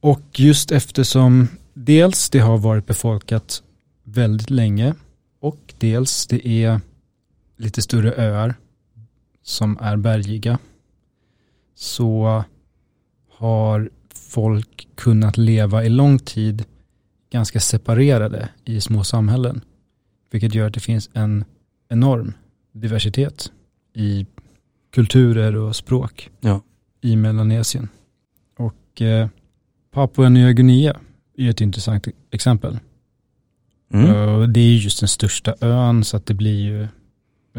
Och just eftersom dels det har varit befolkat väldigt länge och dels det är lite större öar som är bergiga så har folk kunnat leva i lång tid ganska separerade i små samhällen. Vilket gör att det finns en enorm diversitet i kulturer och språk Ja. i Melanesien. Och eh, Papua Nya Guinea är ett intressant exempel. Mm. Det är just den största ön så att det blir ju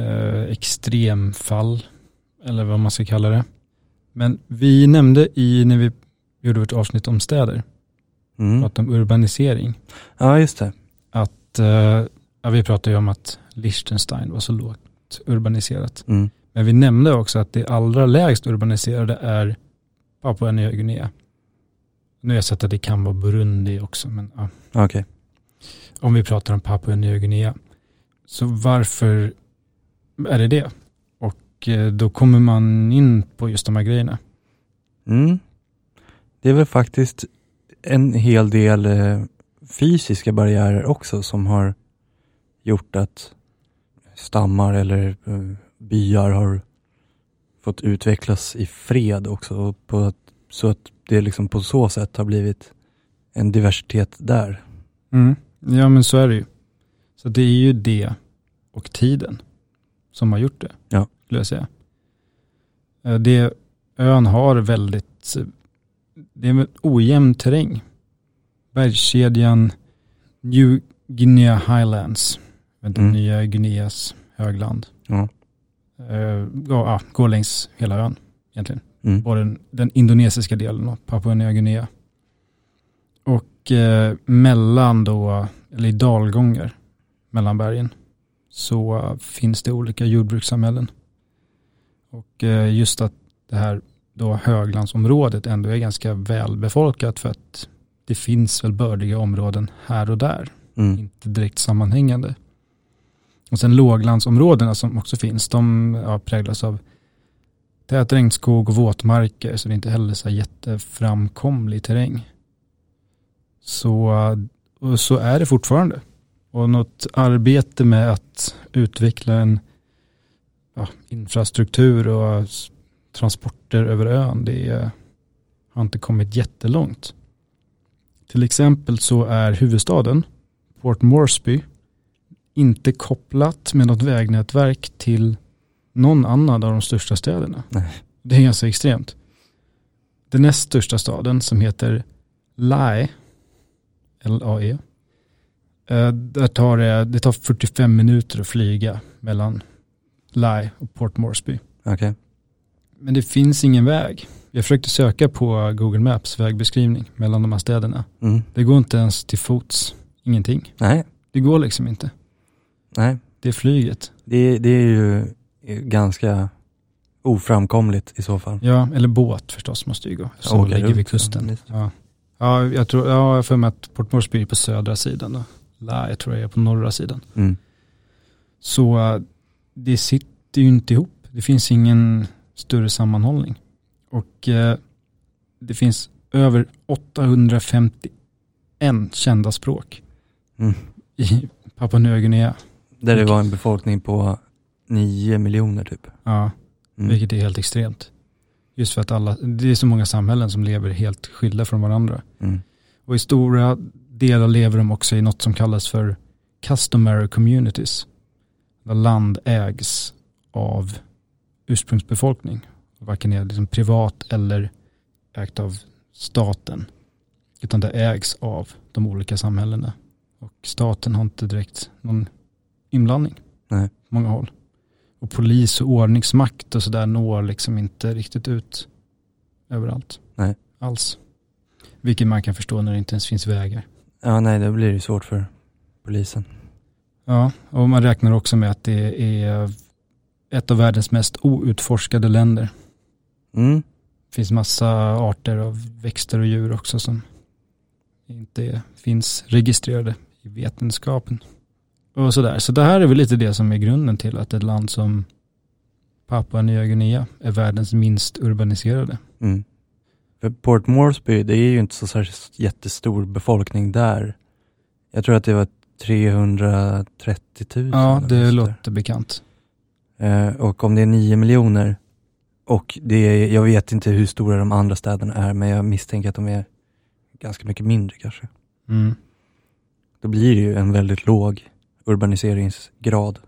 eh, extremfall eller vad man ska kalla det. Men vi nämnde i när vi gjorde vårt avsnitt om städer, Mm. pratade om urbanisering, Ja, just det. att eh, ja, vi pratade ju om att Liechtenstein var så lågt urbaniserat. Mm. Men vi nämnde också att det allra lägst urbaniserade är Papua Nya Guinea. Nu har jag sett att det kan vara Burundi också, men ja, Okej. om vi pratar om Papua Nya Guinea. Så varför är det det? Och eh, då kommer man in på just de här grejerna. Mm. Det är väl faktiskt en hel del eh, fysiska barriärer också som har gjort att stammar eller eh, byar har fått utvecklas i fred också. Att, så att det liksom på så sätt har blivit en diversitet där. Mm. Ja men så är det ju. Så det är ju det och tiden som har gjort det. Ja. Skulle jag säga. Eh, Det, ön har väldigt, det är en ojämn terräng. Bergskedjan New Guinea Highlands, mm. Nya Guineas högland. Ja. Eh, ja, går längs hela ön egentligen. Mm. Både den, den indonesiska delen av Papua Nya Guinea. Och eh, mellan då, eller i dalgångar mellan bergen, så eh, finns det olika jordbrukssamhällen. Och eh, just att det här då höglandsområdet ändå är ganska välbefolkat för att det finns väl bördiga områden här och där, Mm. inte direkt sammanhängande. Och sen låglandsområdena som också finns, de ja, präglas av tät regnskog och våtmarker, så det är inte heller så här jätteframkomlig terräng. Så så är det fortfarande. Och något arbete med att utveckla en ja, infrastruktur och transporter över ön, det är, har inte kommit jättelångt. Till exempel så är huvudstaden, Port Moresby, inte kopplat med något vägnätverk till någon annan av de största städerna. Nej. Det är ganska extremt. Den näst största staden som heter Lae, L-A-E, eh, där tar det, det tar 45 minuter att flyga mellan Lae och Port Moresby. Okej. Men det finns ingen väg. Jag försökte söka på Google Maps vägbeskrivning mellan de här städerna. Mm. Det går inte ens till fots. Ingenting. Nej, Det går liksom inte. nej. Det är flyget. Det, det är ju ganska oframkomligt i så fall. Ja, eller båt förstås måste ju gå. Så åka ligger vid kusten. ja, Ja. Ja, jag tror, ja, jag har för mig att Port Moresby är på södra sidan då. La, jag tror jag är på norra sidan. Mm. Så det sitter ju inte ihop. Det finns ingen större sammanhållning. Och eh, det finns över 851 kända språk Mm. i Papua Nya Guinea. Där det var en befolkning på nio miljoner typ. Ja, Mm. vilket är helt extremt. Just för att alla, det är så många samhällen som lever helt skilda från varandra. Mm. Och i stora delar lever de också i något som kallas för customary communities. Där land ägs av ursprungsbefolkning. Varken är liksom privat eller ägt av staten. Utan det ägs av de olika samhällena. Och staten har inte direkt någon inblandning. Nej. På många håll. Och polis och ordningsmakt och sådär når liksom inte riktigt ut överallt. Nej. Alls. Vilket man kan förstå när det inte ens finns vägar. Ja, nej, då blir det svårt för polisen. Ja, och man räknar också med att det är ett av världens mest outforskade länder. Mm. Det finns massa arter av växter och djur också som inte finns registrerade i vetenskapen. Och sådär. Så det här är väl lite det som är grunden till att ett land som Papua Nya Guinea är världens minst urbaniserade. Mm. För Port Moresby, det är ju inte så särskilt jättestor befolkning där. Jag tror att det var 330 000. Ja, det låter bekant. Eh, och om det är 9 miljoner, och det är, jag vet inte hur stora de andra städerna är, men jag misstänker att de är ganska mycket mindre kanske. Mm. Då blir det ju en väldigt låg urbaniseringsgrad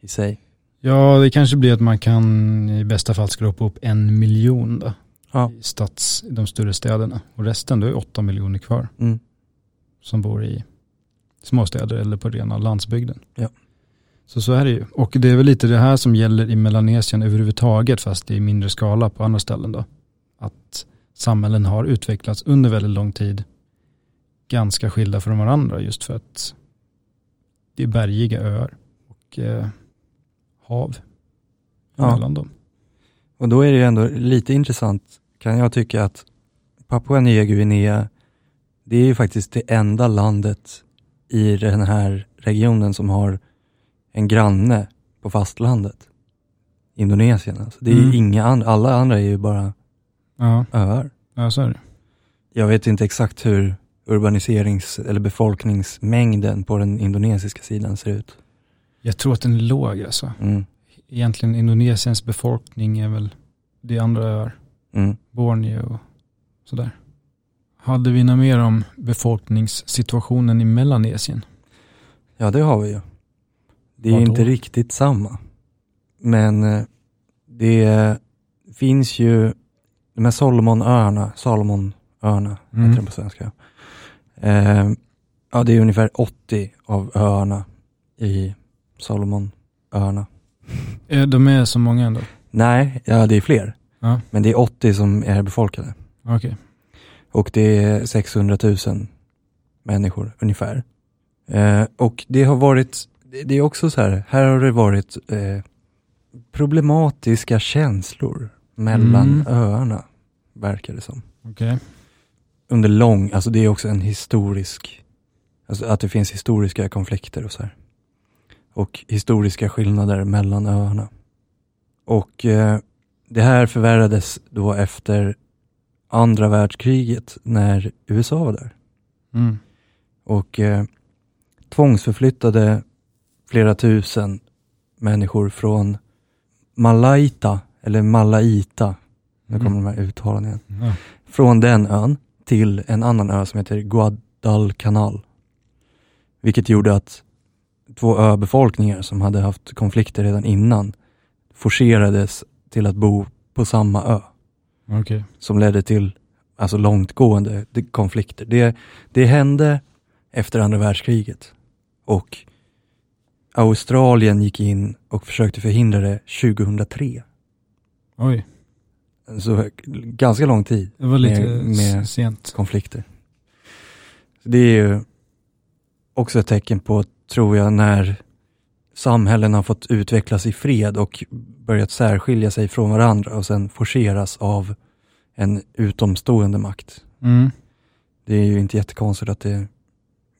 i sig. Ja, det kanske blir att man kan i bästa fall skrapa upp en miljon då, Ja. i stads, de större städerna. Och resten, då är åtta miljoner kvar Mm. som bor i småstäder eller på rena landsbygden. Ja. Så så är det ju. Och det är väl lite det här som gäller i Melanesien överhuvudtaget, fast i mindre skala på andra ställen då. Att samhällen har utvecklats under väldigt lång tid ganska skilda från varandra just för att det är bergiga öar och eh, hav Ja. mellan dem. Och då är det ju ändå lite intressant, kan jag tycka, att Papua Nya Guinea, det är ju faktiskt det enda landet i den här regionen som har en granne på fastlandet. Indonesien alltså. Det är Mm. ju inga andra, alla andra är ju bara Ja, öar. ja så är det. Jag vet inte exakt hur urbaniserings eller befolkningsmängden på den indonesiska sidan ser ut. Jag tror att den är låg alltså. Mm. Egentligen Indonesiens befolkning är väl det andra öar. Mm. Borneo och sådär. Hade vi något mer om befolkningssituationen i Melanesien? Ja, det har vi ju. Det är Vad då? inte riktigt samma. Men eh, det finns ju de här Salomonöarna, Salomonöarna Mm. heter det på svenska. Eh, ja, det är ungefär 80 av öarna i Salomonöarna. De är så många ändå? Nej, ja det är fler. Ja, Men det är 80 som är befolkade. okej. Och det är 600 000 människor ungefär. Eh, och det har varit, det, är också så här, här har det varit eh, problematiska känslor mellan Mm. öarna, verkar det som. Okej. Under lång, alltså det är också en historisk, alltså att det finns historiska konflikter och så här. Och historiska skillnader mellan öarna. Och eh, det här förvärrades då efter andra världskriget när USA var där. Mm. och eh, tvångsförflyttade flera tusen människor från Malaita, eller Malaita, nu kommer de här uttalen igen, Ja. från den ön till en annan ö som heter Guadalcanal. Vilket gjorde att två öbefolkningar som hade haft konflikter redan innan forcerades till att bo på samma ö Okej. som ledde till alltså långtgående de- konflikter. Det, det hände efter andra världskriget och Australien gick in och försökte förhindra det 2003. Oj, Så ganska lång tid det var lite Med- med- sent. konflikter. Det är ju också ett tecken på, tror jag, när samhällen har fått utvecklas i fred och börjat särskilja sig från varandra och sen forceras av en utomstående makt. Mm. Det är ju inte jättekonstigt att det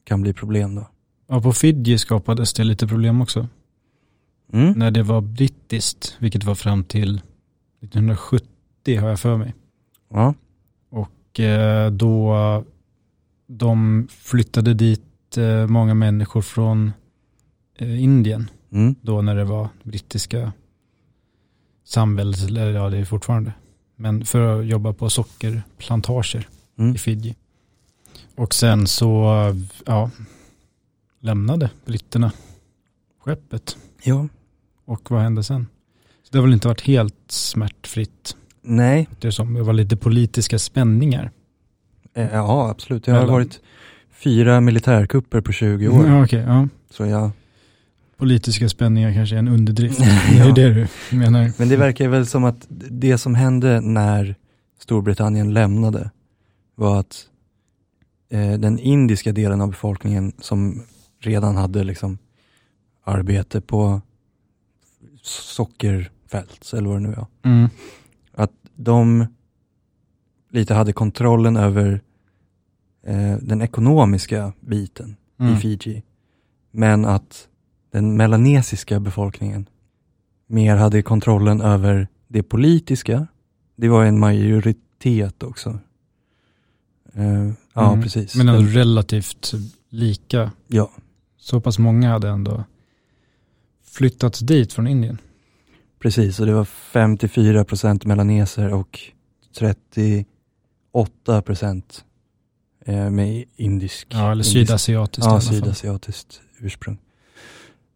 kan bli problem då. Ja, på Fidji skapades det lite problem också. Mm. När det var brittiskt, vilket var fram till 1970 har jag för mig. Ja. Och eh, då de flyttade dit eh, många människor från Indien. Mm. Då när det var brittiska samväldes, eller ja det är fortfarande. Men för att jobba på sockerplantager Mm. i Fidji. Och sen så, ja, lämnade britterna skeppet. Ja. Och vad hände sen? Så det har väl inte varit helt smärtfritt. Nej, Det, som, det var lite politiska spänningar. eh, ja absolut. Det har varit fyra militärkupper på 20 år. Ja, okej, ja. Så jag, Politiska spänningar kanske är en underdrift. Det är det du menar. Men det verkar väl som att det som hände när Storbritannien lämnade var att eh, den indiska delen av befolkningen som redan hade liksom arbete på sockerfält eller vad det nu är. Mm. Att de lite hade kontrollen över eh, den ekonomiska biten Mm. i Fiji. Men att den melanesiska befolkningen mer hade kontrollen över det politiska. Det var en majoritet också. Eh, ja, Mm. precis. Men ändå Den- relativt lika. ja, Så pass många hade ändå flyttats dit från Indien. precis. Och det var 54 procent melaneser och 38 procent eh, med indisk. Ja, eller sydasiatiskt Ja, sydasiatiskt ursprung.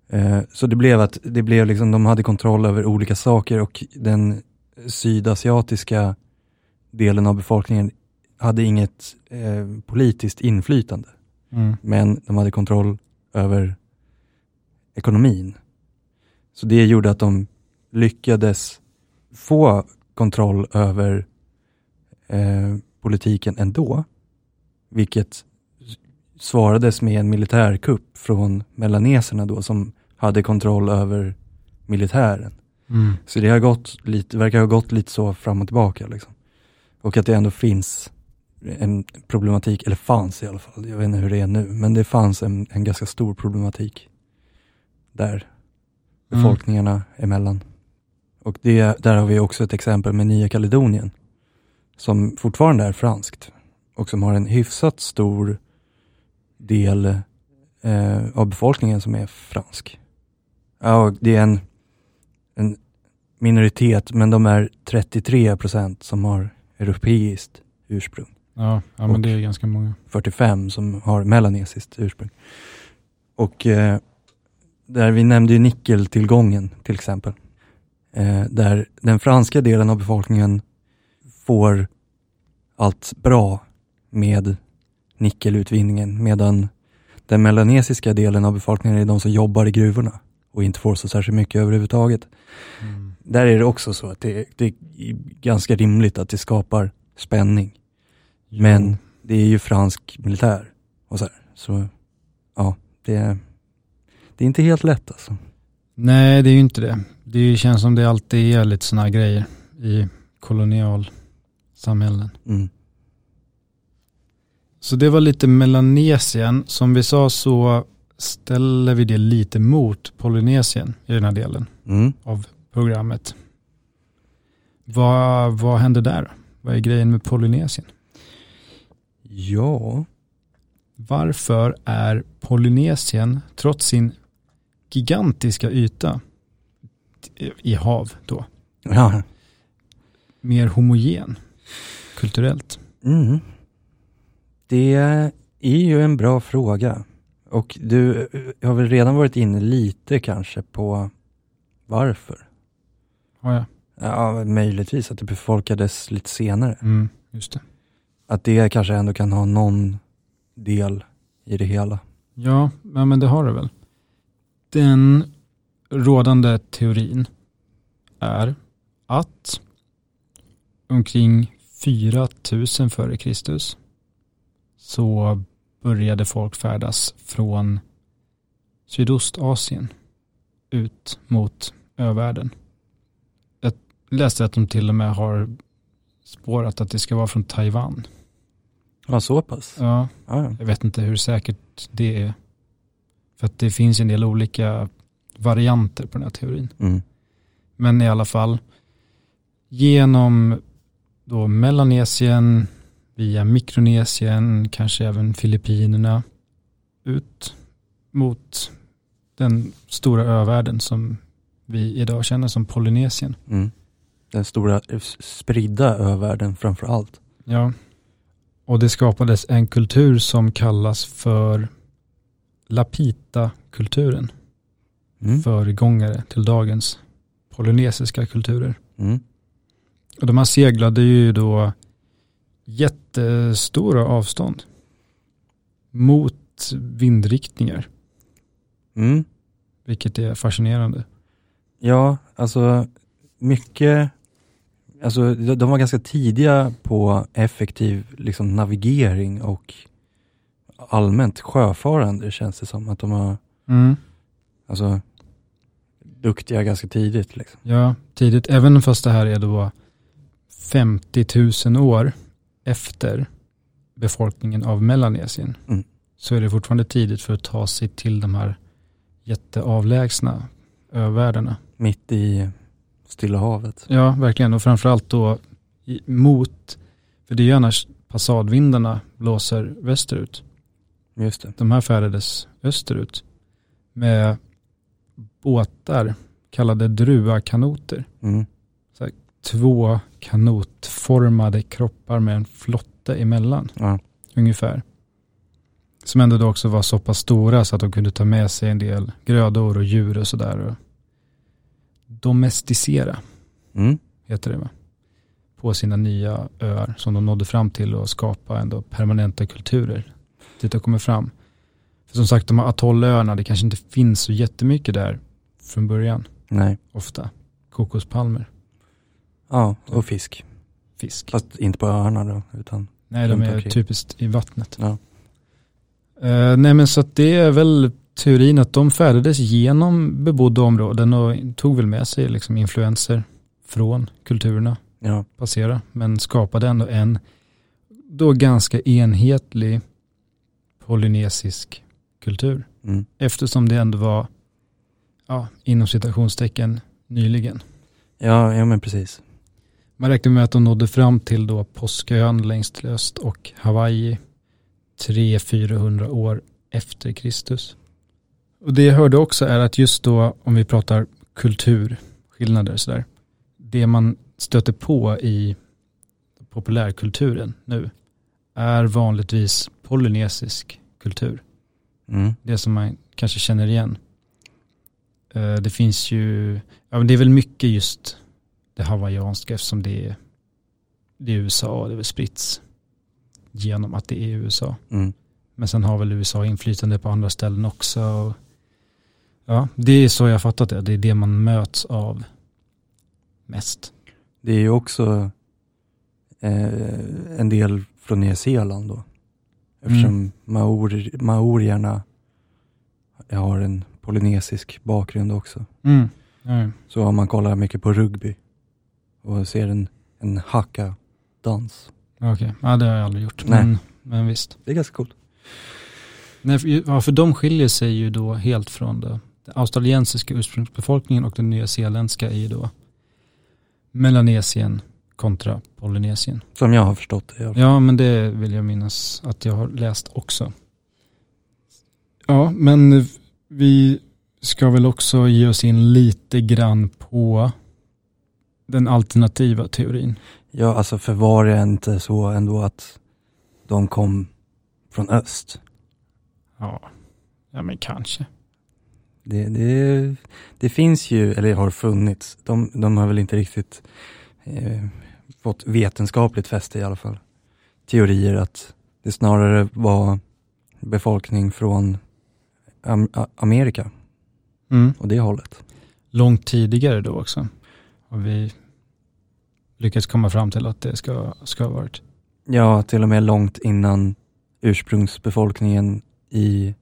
Eh, så det blev att det blev liksom, de hade kontroll över olika saker och den sydasiatiska delen av befolkningen hade inget eh, politiskt inflytande. Mm. Men de hade kontroll över ekonomin. Så det gjorde att de lyckades få kontroll över eh, politiken ändå. Vilket svarades med en militärkupp från melaneserna då som hade kontroll över militären. Mm. Så det har gått lite, verkar ha gått lite så fram och tillbaka. Liksom. Och att det ändå finns en problematik, eller fanns i alla fall, jag vet inte hur det är nu, men det fanns en, en ganska stor problematik där befolkningarna emellan. Och det, där har vi också ett exempel med Nya Kaledonien som fortfarande är franskt och som har en hyfsat stor del eh, av befolkningen som är fransk. Ja, det är en, en minoritet, men de är 33 procent som har europeiskt ursprung. Ja, ja men det är ganska många. 45 som har melanesiskt ursprung. Och eh, där vi nämnde ju nickeltillgången till exempel. Eh, där den franska delen av befolkningen får allt bra med nickelutvinningen medan den melanesiska delen av befolkningen är de som jobbar i gruvorna och inte får så särskilt mycket överhuvudtaget. Mm. Där är det också så att det, det är ganska rimligt att det skapar spänning. Men Jo. det är ju fransk militär och så här. Så ja, det, det är inte helt lätt alltså. Nej, det är ju inte det. Det känns som det alltid är lite sådana grejer i kolonialsamhällen. Mm. Så det var lite Melanesien. Som vi sa så ställer vi det lite mot Polynesien i den här delen Mm. av programmet. Vad, vad hände där? Vad är grejen med Polynesien? Ja, Varför är Polynesien, trots sin gigantiska yta i hav då, Ja. mer homogen kulturellt? Mm. Det är ju en bra fråga. Och du har väl redan varit inne lite kanske på varför? Har jag? Ja, möjligtvis att det befolkades lite senare. Mm, just det. Att det kanske ändå kan ha någon del i det hela. Ja, ja, men det har det väl. Den rådande teorin är att omkring 4000 före Kristus så började folk färdas från Sydostasien ut mot övärlden. Jag läste att de till och med har spårat att det ska vara från Taiwan. Ja, så pass? Ja, Ja, ja. jag vet inte hur säkert det är. För att det finns en del olika varianter på den här teorin. Mm. Men i alla fall, genom då Melanesien, via Mikronesien, kanske även Filippinerna, ut mot den stora övärlden som vi idag känner som Polynesien. Mm. Den stora spridda övärlden framför allt. Ja. Och det skapades en kultur som kallas för Lapita-kulturen. Mm. Föregångare till dagens polynesiska kulturer. Mm. Och de här seglade ju då jättestora avstånd mot vindriktningar, Mm. vilket är fascinerande. Ja, alltså mycket, alltså de var ganska tidiga på effektiv liksom, navigering och allmänt sjöfarande känns det som. Att de var Mm. alltså, duktiga ganska tidigt. Liksom. Ja, tidigt, även fast det här är då 50 000 år efter befolkningen av Melanesien, Mm. så är det fortfarande tidigt för att ta sig till de här jätteavlägsna övärldarna. Mitt i Stilla havet. Ja, verkligen. Och framförallt då mot, för det är ju annars passadvindarna blåser västerut. Just det. De här färdades österut med båtar kallade druakanoter. Mm. Två kanotformade kroppar med en flotte emellan Ja. ungefär. Som ändå då också var så pass stora så att de kunde ta med sig en del grödor och djur och sådär. och Domesticera Mm. heter det va? På sina nya öar som de nådde fram till och skapa ändå permanenta kulturer dit de kommer fram. För som sagt de här atollöarna, det kanske inte finns så jättemycket där från början, Nej. ofta. Kokospalmer, Ja, och fisk. fisk. Fast inte på öarna då, utan Nej, de är typiskt i vattnet. Ja. Eh, nej men så att det är väl teorin att de färdades genom bebodda områden och tog väl med sig liksom influenser från kulturerna ja. passera, men skapade ändå en då ganska enhetlig polynesisk kultur. Mm. Eftersom det ändå var, ja, inom citationstecken, nyligen. Ja, ja men precis. Man räknar med att de nådde fram till då Påskön längst öst och Hawaii 300-400 år efter Kristus. Och det jag hörde också är att just då, om vi pratar kulturskillnader sådär, det man stöter på i populärkulturen nu är vanligtvis polynesisk kultur. Mm. Det som man kanske känner igen. Eh, Det finns ju, ja men det är väl mycket just det hawaiianska eftersom det är, det är USA och det är spritts genom att det är USA. Mm. Men sen har väl USA inflytande på andra ställen också. Ja, det är så jag fattat det. Det är det man möts av mest. Det är ju också eh, en del från Nya Zeeland då. Eftersom Mm. maori, maorierna har en polynesisk bakgrund också. Mm. Ja, Så om man kollar mycket på rugby och ser en, en haka-dans. Okej, ja, det har jag aldrig gjort. Nej. Men, men visst. Det är ganska coolt. Nej, för, ja, för de skiljer sig ju då helt från det. Den australiensiska ursprungsbefolkningen och den nyzeeländska är ju då Melanesien kontra Polynesien. Som jag har förstått det. Ja, men det vill jag minnas att jag har läst också. Ja, men vi ska väl också ge oss in lite grann på den alternativa teorin. Ja, alltså för var det inte så ändå att de kom från öst? Ja, ja men kanske. Det, det, det finns ju, eller har funnits, de, de har väl inte riktigt eh, fått vetenskapligt fäste i alla fall. Teorier att det snarare var befolkning från Am Amerika Mm. och det hållet. Långt tidigare då också. Har vi lyckats komma fram till att det ska, ska ha varit. Ja, till och med långt innan ursprungsbefolkningen i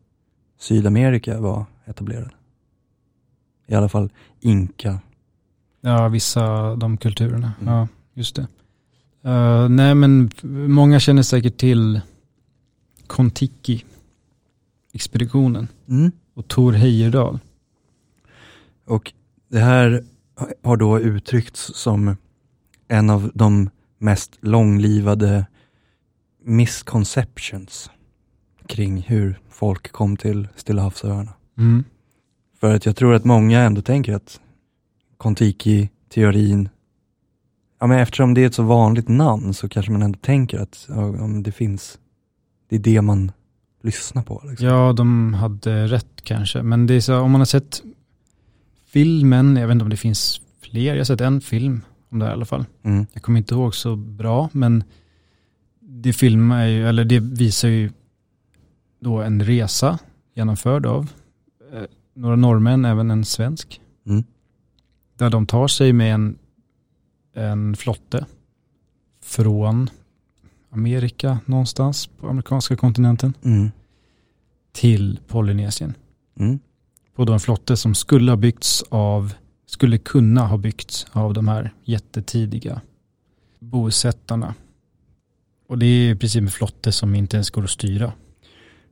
Sydamerika var etablerad. I alla fall inka. Ja, vissa av de kulturerna. Mm. Ja, just det. Eh, nej, men många känner säkert till Kontiki-expeditionen och Tor Heyerdahl. Och det här har då uttryckts som en av de mest långlivade misconceptions kring hur folk kom till Stilla havsöarna. Mm. För att jag tror att många ändå tänker att Kontiki-teorin, ja men eftersom det är ett så vanligt namn så kanske man ändå tänker att ja, det finns, det är det man lyssnar på. Liksom. Ja, de hade rätt kanske. Men det är så, om man har sett filmen, jag vet inte om det finns fler, jag har sett en film om det här i alla fall. Mm. Jag kommer inte ihåg så bra, men det filmar ju, eller det visar ju då en resa genomförd av eh, några norrmän, även en svensk. Mm. Där de tar sig med en, en flotte från Amerika någonstans på amerikanska kontinenten Mm. till Polynesien. På då en flotte som skulle ha byggts av, skulle kunna ha byggts av de här jättetidiga bosättarna. Och det är i princip en flotte som inte ens går att styra.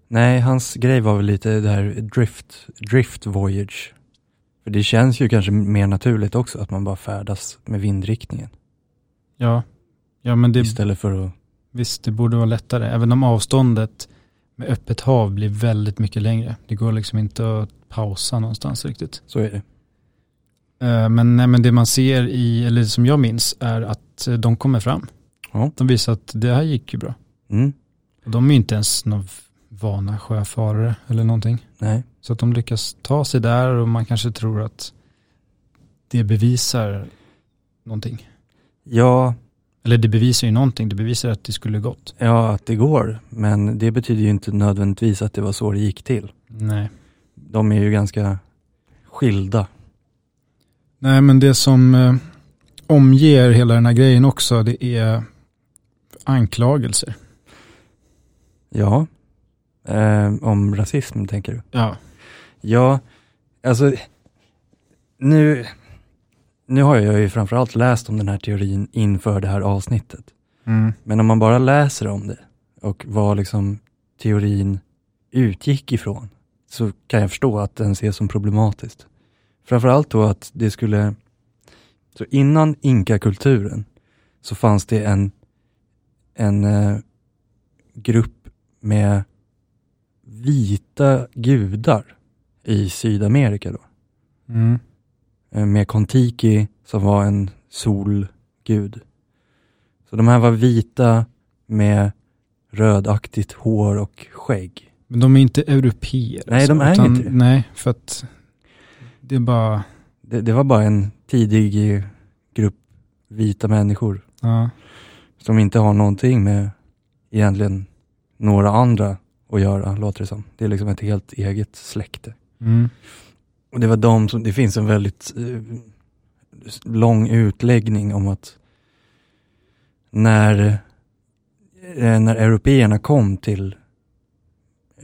Nej, hans grej var väl lite det här drift, drift voyage. För det känns ju kanske mer naturligt också att man bara färdas med vindriktningen. Ja, ja men det, Istället för att, visst det borde vara lättare. Även om avståndet med öppet hav blir väldigt mycket längre. Det går liksom inte att pausa någonstans riktigt. så är det. Eh, Men, nej, men det man ser i, eller som jag minns, är att eh, de kommer fram. Ja. De visar att det här gick ju bra. Mm. Och de är ju inte ens några vana sjöfarare eller någonting. Nej. Så att de lyckas ta sig där och man kanske tror att det bevisar någonting. Ja, Eller det bevisar ju någonting, det bevisar att det skulle gått. ja, att det går. Men det betyder ju inte nödvändigtvis att det var så det gick till. Nej. De är ju ganska skilda. Nej men det som eh, omger hela den här grejen också, det är anklagelser. Ja. Eh, om rasism tänker du? Ja. Ja, alltså nu, nu har jag ju framförallt läst om den här teorin inför det här avsnittet. Mm. Men om man bara läser om det och vad liksom teorin utgick ifrån så kan jag förstå att den ses som problematiskt. Framförallt då att det skulle, så innan inkakulturen så fanns det en, en eh, grupp med vita gudar i Sydamerika då. Mm. Eh, Med Kontiki som var en solgud. Så de här var vita med rödaktigt hår och skägg. Men de är inte europeer. Nej, de är inte det. Nej, för att det är bara, Det, det var bara en tidig eh, grupp vita människor ja. som inte har någonting med egentligen några andra att göra, låter det som. Det är liksom ett helt eget släkte. Mm. Och det var de som, det finns en väldigt eh, lång utläggning om att när, eh, när européerna kom till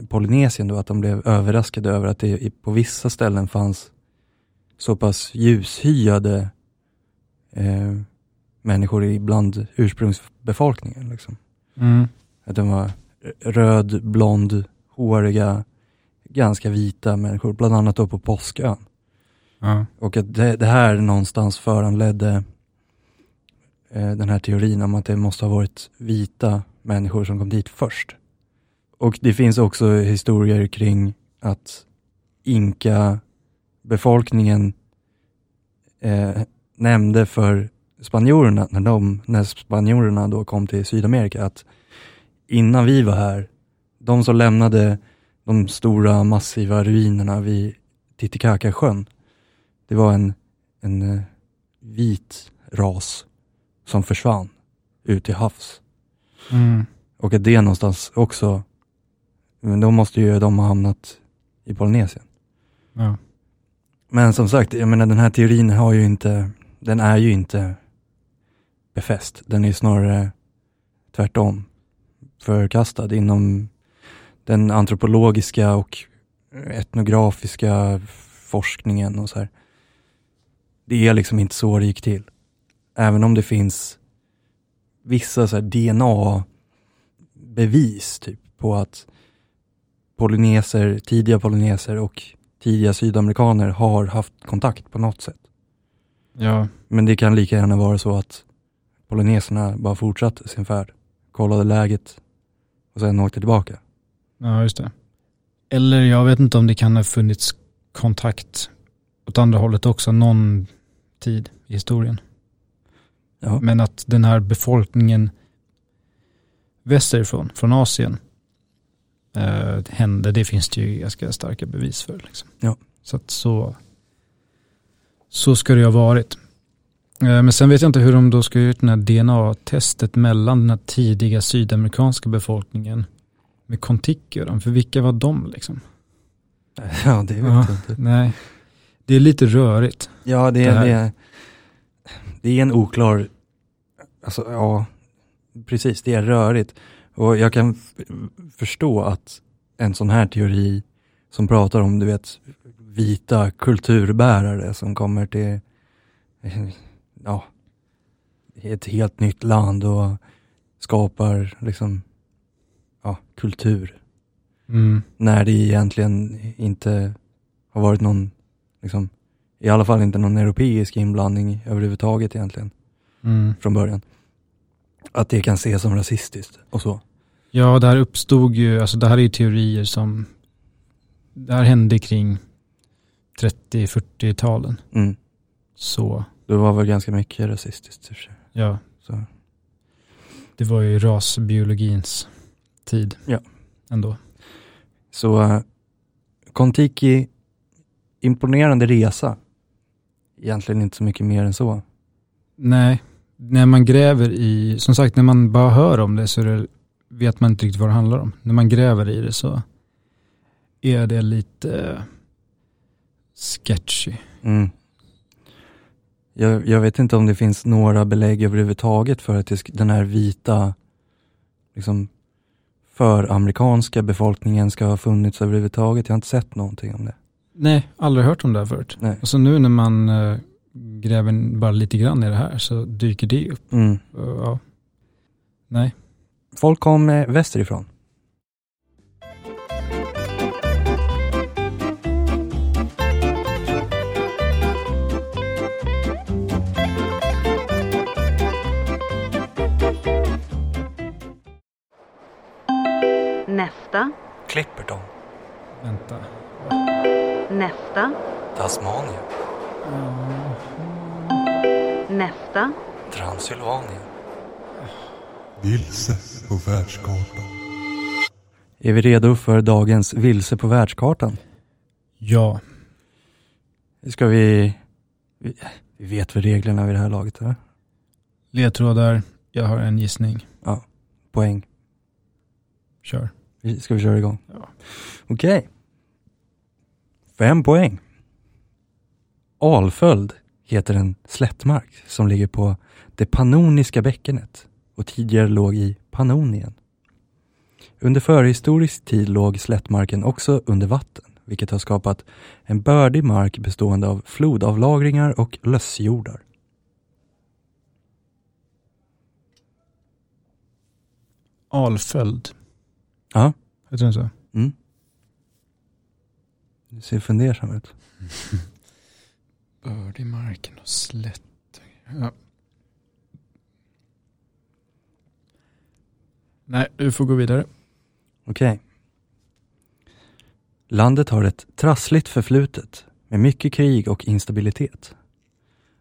Polynesien då, att de blev överraskade över att det på vissa ställen fanns så pass ljushyade eh, människor ibland ursprungsbefolkningen. Liksom. Mm. Att de var röd, blond, håriga, ganska vita människor, bland annat då på Påskön. Ja. Och att det, det här någonstans föranledde eh, den här teorin om att det måste ha varit vita människor som kom dit först. Och det finns också historier kring att inka-befolkningen eh, nämnde för spanjorerna, när, de, när spanjorerna då kom till Sydamerika, att innan vi var här, de som lämnade de stora massiva ruinerna vid Titicacasjön, det var en, en eh, vit ras som försvann ut till havs. Mm. Och att det någonstans också, men då måste ju de ha hamnat i Polynesien. Ja. Men som sagt, jag menar den här teorin har ju inte, den är ju inte befäst. Den är snarare tvärtom förkastad inom den antropologiska och etnografiska forskningen och så här. Det är liksom inte så det gick till. Även om det finns vissa DNA-bevis typ på att polyneser, tidiga polyneser och tidiga sydamerikaner har haft kontakt på något sätt. ja. Men det kan lika gärna vara så att polyneserna bara fortsatte sin färd, kollade läget och sen åkte tillbaka. Ja, just det. Eller jag vet inte om det kan ha funnits kontakt åt andra hållet också någon tid i historien. Ja. Men att den här befolkningen västerifrån, från Asien, eh, hände, det finns det ju ganska starka bevis för. Liksom. Ja. Så så, så ska det ju ha varit. Eh, men sen vet jag inte hur de då ska göra det här DNA-testet mellan den här tidiga sydamerikanska befolkningen med Kontiki och dem. För vilka var de liksom? Ja, det vet Ja. jag inte. Nej, det är lite rörigt. Ja, det Det det, är, det är en oklar, alltså ja, precis, det är rörigt. Och jag kan förstå att en sån här teori som pratar om, du vet, vita kulturbärare som kommer till, ja, ett helt nytt land och skapar liksom, ja, kultur. Mm. När det egentligen inte har varit någon, liksom, i alla fall inte någon europeisk inblandning överhuvudtaget egentligen, Mm. från början. Att det kan ses som rasistiskt och så. Ja, det här uppstod ju, alltså det här är ju teorier som, det här hände kring 30-40-talen. Mm. Så, Det var väl ganska mycket rasistiskt i och för sig. ja, Så. det var ju rasbiologins tid. Ja. Ändå. Så uh, Kontiki, imponerande resa. Egentligen inte så mycket mer än så. Nej, när man gräver i, som sagt när man bara hör om det så är det, vet man inte riktigt vad det handlar om. När man gräver i det så är det lite sketchy. Mm. Jag, jag vet inte om det finns några belägg överhuvudtaget för att den här vita, liksom, för amerikanska befolkningen ska ha funnits överhuvudtaget. Jag har inte sett någonting om det. Nej, aldrig hört om det här förut. Nej. Och så nu när man eh, gräver bara lite grann i det här så dyker det upp. Mm. Och, ja. Nej. Folk kom eh, västerifrån. Nästa, Clipperton, Vänta. nästa, Tasmanien, nästa, Transylvanien. Vilse på världskartan. Är vi redo för dagens Vilse på världskartan? Ja. Ska vi... Vi, vet väl reglerna vid det här laget, eller? Ledtrådar. Jag har en gissning. Poäng. Kör. Ska vi köra igång? Ja. Okej. Fem poäng. Alföld heter en slättmark som ligger på det Pannoniska bäckenet och tidigare låg i Pannonien. Under förhistorisk tid låg slättmarken också under vatten, vilket har skapat en bördig mark bestående av flodavlagringar och lössjordar. Alföld. Ja. Heter den så? Mm. Du ser fundersam ut. Bördig marken och slätt. Ja. Nej, du får gå vidare. Okej. Landet har ett trassligt förflutet med mycket krig och instabilitet.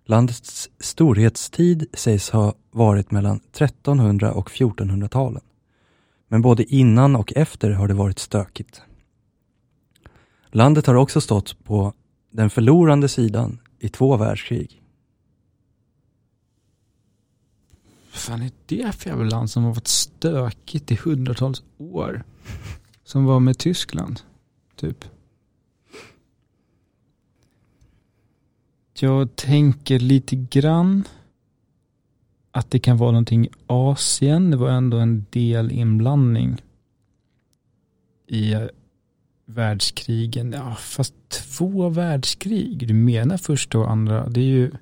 Landets storhetstid sägs ha varit mellan 1300 och 1400-talen. Men både innan och efter har det varit stökigt. Landet har också stått på den förlorande sidan i två världskrig. Vad fan är det för jävla land som har varit stökigt i hundratals år? Som var med Tyskland, typ. Jag tänker lite grann att det kan vara någonting i Asien. Det var ändå en del inblandning i världskrigen. Ja, fast två världskrig. Du menar första och andra. Det är ju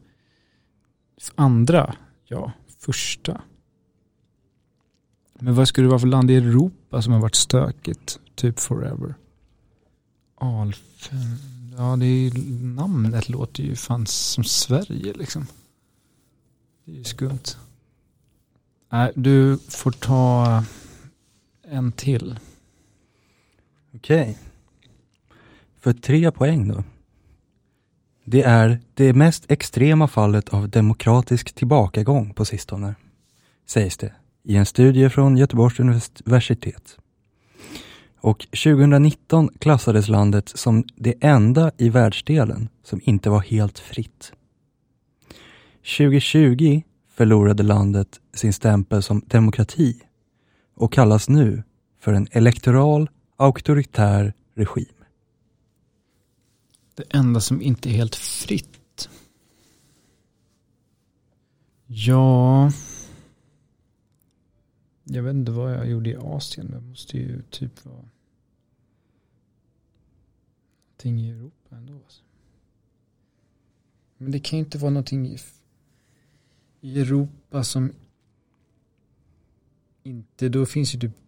andra, ja, första. Men vad skulle det vara för land i Europa som har varit stökigt? Typ forever. Alf. Ja, det är ju, namnet låter ju fan som Sverige liksom. Det är ju skumt. Nej, du får ta en till. Okej. För tre poäng då. Det är det mest extrema fallet av demokratisk tillbakagång på sistone, sägs det i en studie från Göteborgs universitet. Och 2019 klassades landet som det enda i världsdelen som inte var helt fritt. 2020 förlorade landet sin stämpel som demokrati och kallas nu för en elektoral auktoritär regim. Det enda som inte är helt fritt. Ja. Jag vet inte vad jag gjorde i Asien. Det måste ju typ vara någonting i Europa ändå. Alltså. Men det kan ju inte vara någonting i, i Europa som inte, då finns ju typ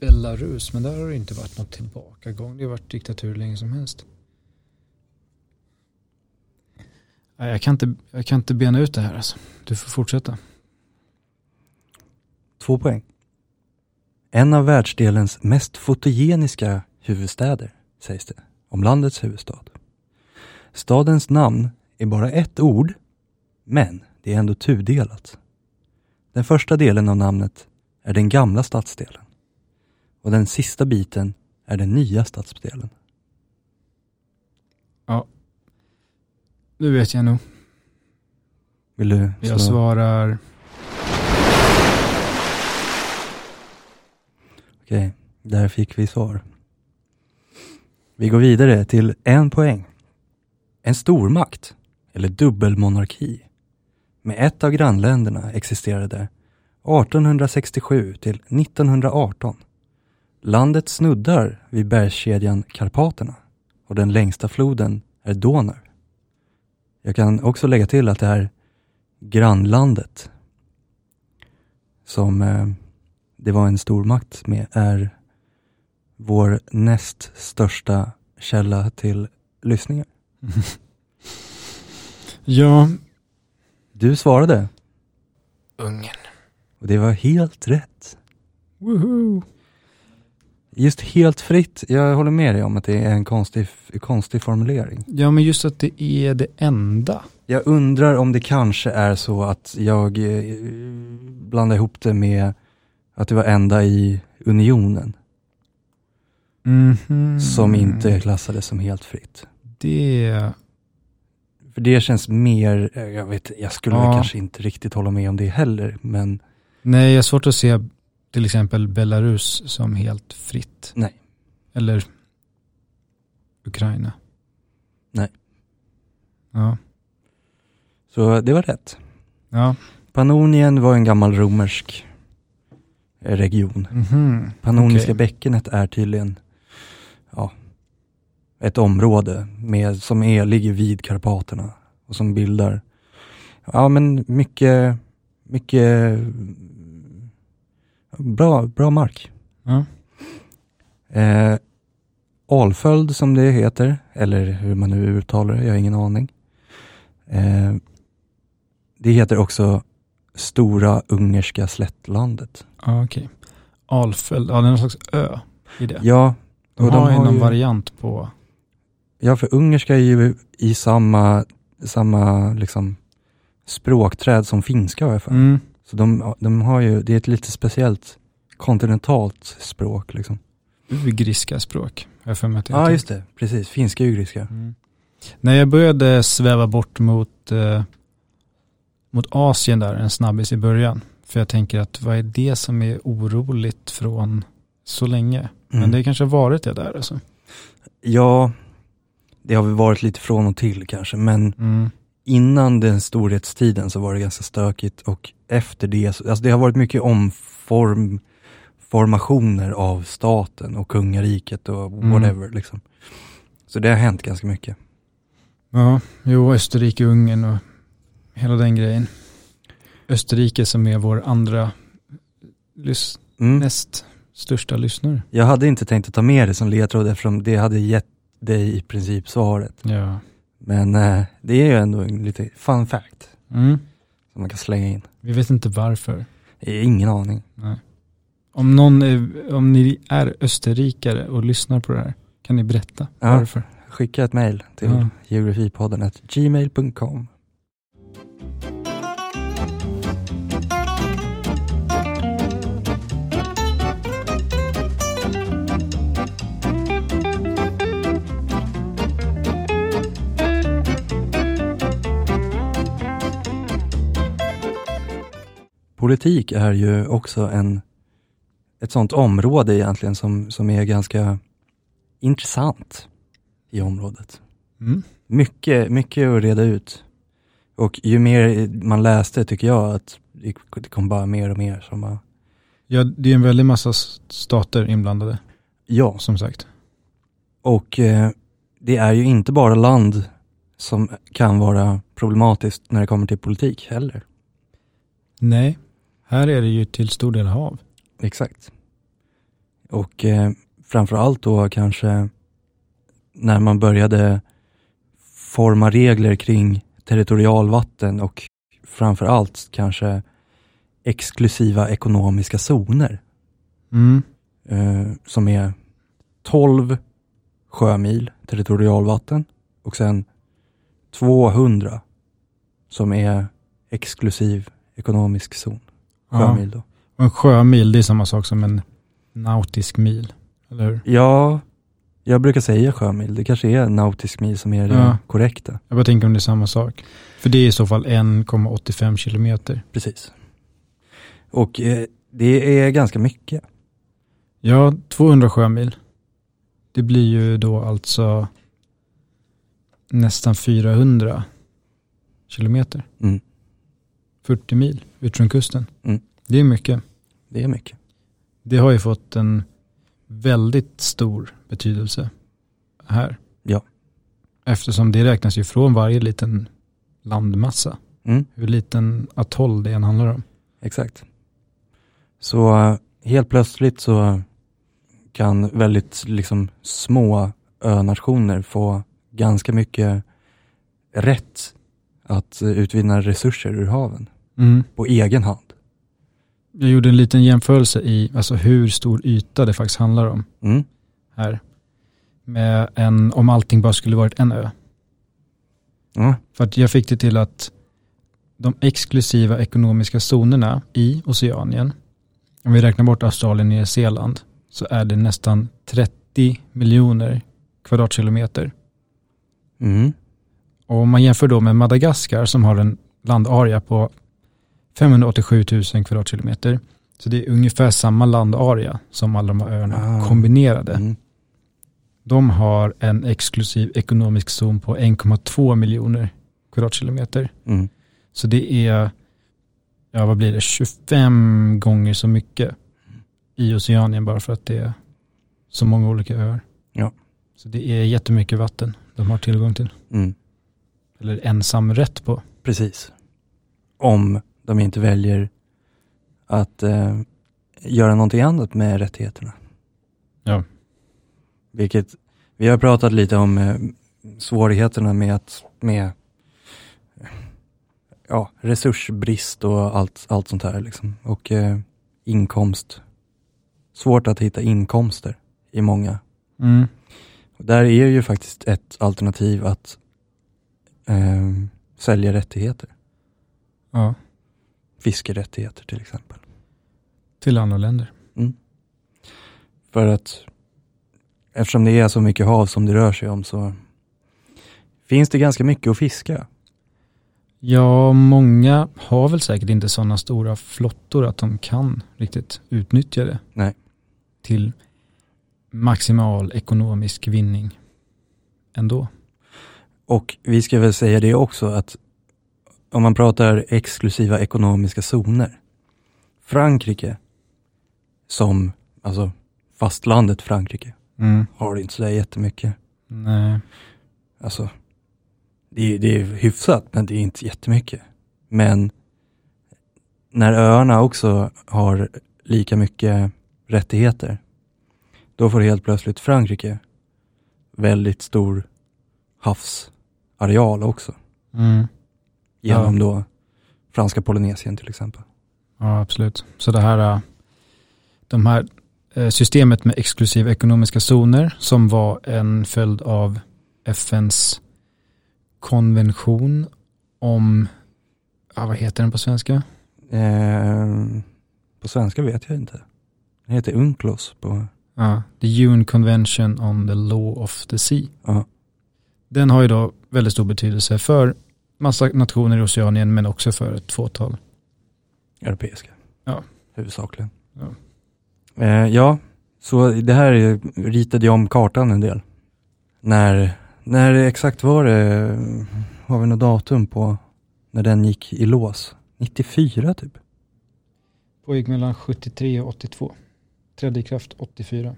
Belarus, men där har det inte varit något tillbakagång. Det har varit diktatur hur länge som helst. Jag kan inte, jag kan inte bena ut det här alltså. Du får fortsätta. Två poäng. En av världsdelens mest fotogeniska huvudstäder, sägs det, om landets huvudstad. Stadens namn är bara ett ord, men det är ändå tudelat. Den första delen av namnet är den gamla stadsdelen och den sista biten är den nya stadsdelen. Ja. Nu vet jag nog. Vill du Jag slå? svarar Okej, där fick vi svar. Vi går vidare till en poäng. En stormakt, eller dubbelmonarki, med ett av grannländerna existerade 1867 till 1918. Landet snuddar vid bergskedjan Karpaterna och den längsta floden är Donau. Jag kan också lägga till att det här grannlandet som eh, det var en stormakt med är vår näst största källa till lyssningar. Ja. Du svarade Ungern. och det var helt rätt. Woohoo. Just helt fritt, jag håller med dig om att det är en konstig, konstig formulering. Ja, men just att det är det enda. Jag undrar om det kanske är så att jag eh, blandar ihop det med att det var enda i unionen Mhm. som inte klassades som helt fritt. Det, För det känns mer, eh, jag vet jag skulle Ja. kanske inte riktigt hålla med om det heller, men nej jag har svårt att se till exempel Belarus som helt fritt. Nej. Eller Ukraina. Nej. Ja. så det var rätt. Ja. Pannonien var en gammal romersk region. Mhm. Pannoniska Okej. bäckenet är tydligen ja, ett område med, som är, ligger vid Karpaterna och som bildar ja, men mycket, mycket mm, bra, bra mark. Ja. Eh, Alföld som det heter, eller hur man nu uttalar det, jag har ingen aning. Eh, det heter också Stora Ungerska slättlandet. Ja, okej. Alföld, ja det är någon slags ö i det. Ja, De Och har ju någon ju- variant på... Ja, för ungerska är ju i samma, samma liksom, språkträd som finska har jag för. Mm. Så de, de har ju, det är ett lite speciellt kontinentalt språk liksom. Ugriska språk. har jag för mig att det Ja, just det. Precis. Finska ugriska. Mm. När jag började sväva bort mot, eh, mot Asien där, en snabbis i början. För jag tänker att vad är det som är oroligt från så länge? Men Mm. det kanske har varit det där alltså. Ja, det har väl varit lite från och till kanske, men Mm. innan den storhetstiden så var det ganska stökigt och efter det, så- alltså det har varit mycket omform, formationer av staten och kungariket och Mm. whatever liksom. Så det har hänt ganska mycket. Ja, jo, Österrike, Ungern och hela den grejen. Österrike som är vår andra lys- Mm. näst största lyssnare. Jag hade inte tänkt att ta med det som ledtråd eftersom det hade gett dig i princip svaret. Ja. Men eh, det är ju ändå en lite fun fact Mm. Man kan slänga in. Vi vet inte varför. Har ingen aning. Nej. Om, någon är, om ni är österrikare och lyssnar på det här, kan ni berätta Ja. varför? Skicka ett mail till Ja. geografipodden gmail.com. Politik är ju också en, ett sånt område egentligen som, som är ganska intressant i området. Mm. Mycket, mycket att reda ut. Och ju mer man läste tycker jag att det kom bara mer och mer som bara, Ja, det är en väldig massa stater inblandade, ja. som sagt. Och eh, det är ju inte bara land som kan vara problematiskt när det kommer till politik heller. Nej, här är det ju till stor del hav. Exakt. Och eh, framförallt då kanske när man började forma regler kring territorialvatten och framförallt kanske exklusiva ekonomiska zoner Mm. eh, som är 12 sjömil territorialvatten och sen 200 som är exklusiv ekonomisk zon. Sjömil då. Och en sjömil, det är samma sak som en nautisk mil, eller hur? Ja, jag brukar säga sjömil. Det kanske är nautisk mil som är det Ja. korrekta. Jag bara tänker om det är samma sak. För det är i så fall 1,85 kilometer. Precis. Och eh, det är ganska mycket. Ja, 200 sjömil. Det blir ju då alltså nästan 400 kilometer. Mm. 40 mil ut från kusten. Mm. Det är mycket. Det är mycket. Det har ju fått en väldigt stor betydelse här. Ja. Eftersom det räknas ju från varje liten landmassa. Mm, Hur liten atoll det än handlar om. exakt. Så eh, helt plötsligt så kan väldigt liksom små önationer få ganska mycket rätt att utvinna resurser ur haven på egen hand. Jag gjorde en liten jämförelse i alltså hur stor yta det faktiskt handlar om Mm, här. Med en, om allting bara skulle varit en ö. ja, För att jag fick det till att de exklusiva ekonomiska zonerna i Oceanien, om vi räknar bort Australien och Nya Zeeland, så är det nästan 30 miljoner kvadratkilometer. mm, Och om man jämför då med Madagaskar som har en landarea på 587 000 kvadratkilometer, så det är ungefär samma landarea som alla de här öarna Ah. kombinerade. mm. De har en exklusiv ekonomisk zon på 1,2 miljoner kvadratkilometer. Mm. Så det är, ja vad blir det, 25 gånger så mycket i Oceanien bara för att det är så många olika öar. Ja. Så det är jättemycket vatten de har tillgång till. Mm. Eller ensam rätt på. Precis. Om de inte väljer att eh, göra någonting annat med rättigheterna. Ja. Vilket, vi har pratat lite om eh, svårigheterna med att, med ja, resursbrist och allt, allt sånt här liksom. Och eh, inkomst. Svårt att hitta inkomster i många Mm. Där är ju faktiskt ett alternativ att eh, sälja rättigheter. Ja, Fiskerättigheter till exempel. till andra länder. För att eftersom det är så mycket hav som det rör sig om så finns det ganska mycket att fiska. Ja, många har väl säkert inte sådana stora flottor att de kan riktigt utnyttja det. Nej. Till maximal ekonomisk vinning ändå. Och vi ska väl säga det också att om man pratar exklusiva ekonomiska zoner. Frankrike som, alltså fastlandet Frankrike, Mm. har inte så där jättemycket. Nej. Alltså, det är, det är hyfsat men det är inte jättemycket. Men när öarna också har lika mycket rättigheter, då får helt plötsligt Frankrike väldigt stor havsareal också. Mm. Genom då franska Polynesien till exempel. Ja, absolut. Så det här, äh, de här äh, systemet med exklusiva ekonomiska zoner som var en följd av FNs konvention om, ja, vad heter den på svenska? Eh, på svenska vet jag inte. Den heter UNCLOS på, Ja, the UN Convention on the Law of the Sea. ja, Den har ju då väldigt stor betydelse för massa nationer i Oceanien men också för ett fåtal. europeiska. Ja. Huvudsakligen. Ja. Eh, ja, så det här är- ritade jag om kartan en del. När, när exakt var det, har vi något datum på när den gick i lås? 94 typ? Pågick mellan 73 och 82. Trädde i kraft 84.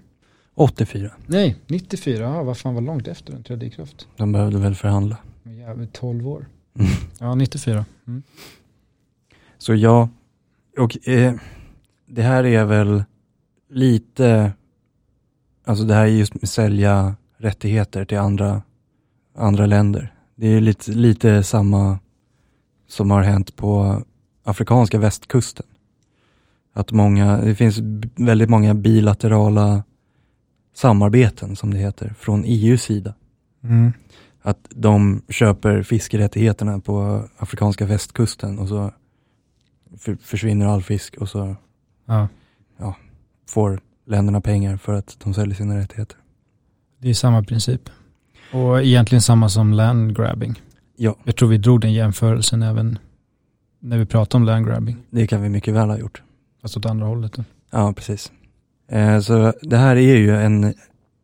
84. Nej, 94. Ja, vad fan var långt efter den trädde i kraft? De behövde väl förhandla. Jävligt 12 år. Mm. Ja, 94. Mm. Så ja, och eh, det här är väl lite, alltså det här är just med sälja rättigheter till andra, andra länder. Det är lite, lite samma som har hänt på afrikanska västkusten. Att många, det finns väldigt många bilaterala samarbeten som det heter från EUs sida. Mm. Att de köper fiskerättigheterna på afrikanska västkusten och så för, försvinner all fisk och så Ja, får länderna pengar för att de säljer sina rättigheter. det är samma princip. Och egentligen samma som land grabbing. Ja, Jag tror vi drog den jämförelsen även när vi pratade om land grabbing. det kan vi mycket väl ha gjort. Fast åt andra hållet. då. Ja, precis. Eh, så det här är ju en,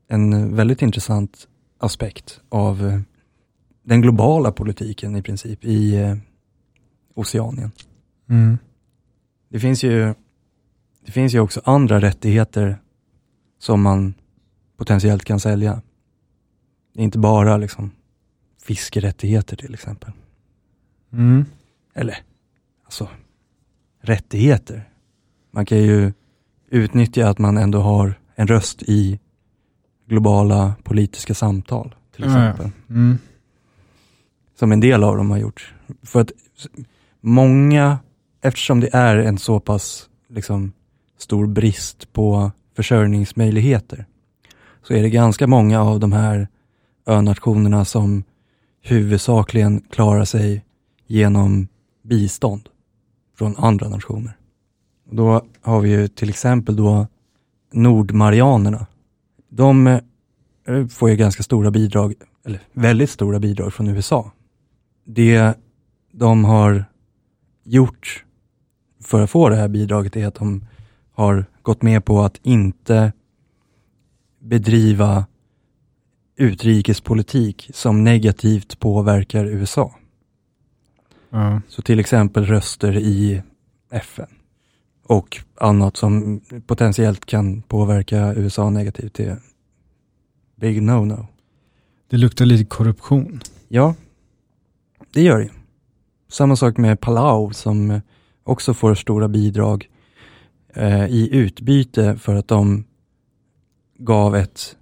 en väldigt intressant aspekt av eh, den globala politiken i princip i eh, Oceanien. Mm. Det finns ju, det finns ju också andra rättigheter som man potentiellt kan sälja. Det är inte bara liksom fiskerättigheter till exempel. Mm. Eller, alltså, rättigheter. Man kan ju utnyttja att man ändå har en röst i globala politiska samtal till exempel. Mm. Som en del av dem har gjort. För att många, eftersom det är en så pass liksom, stor brist på försörjningsmöjligheter, så är det ganska många av de här önationerna som huvudsakligen klarar sig genom bistånd från andra nationer. Då har vi ju till exempel då Nordmarianerna. De eh, får ju ganska stora bidrag, eller väldigt stora bidrag från USA. Det de har gjort för att få det här bidraget är att de har gått med på att inte bedriva utrikespolitik som negativt påverkar USA. Ja. Så till exempel röster i FN och annat som potentiellt kan påverka USA negativt är big no-no. Det luktar lite korruption. Ja, det gör det. Samma sak med Palau som också får stora bidrag eh, i utbyte för att de gav ett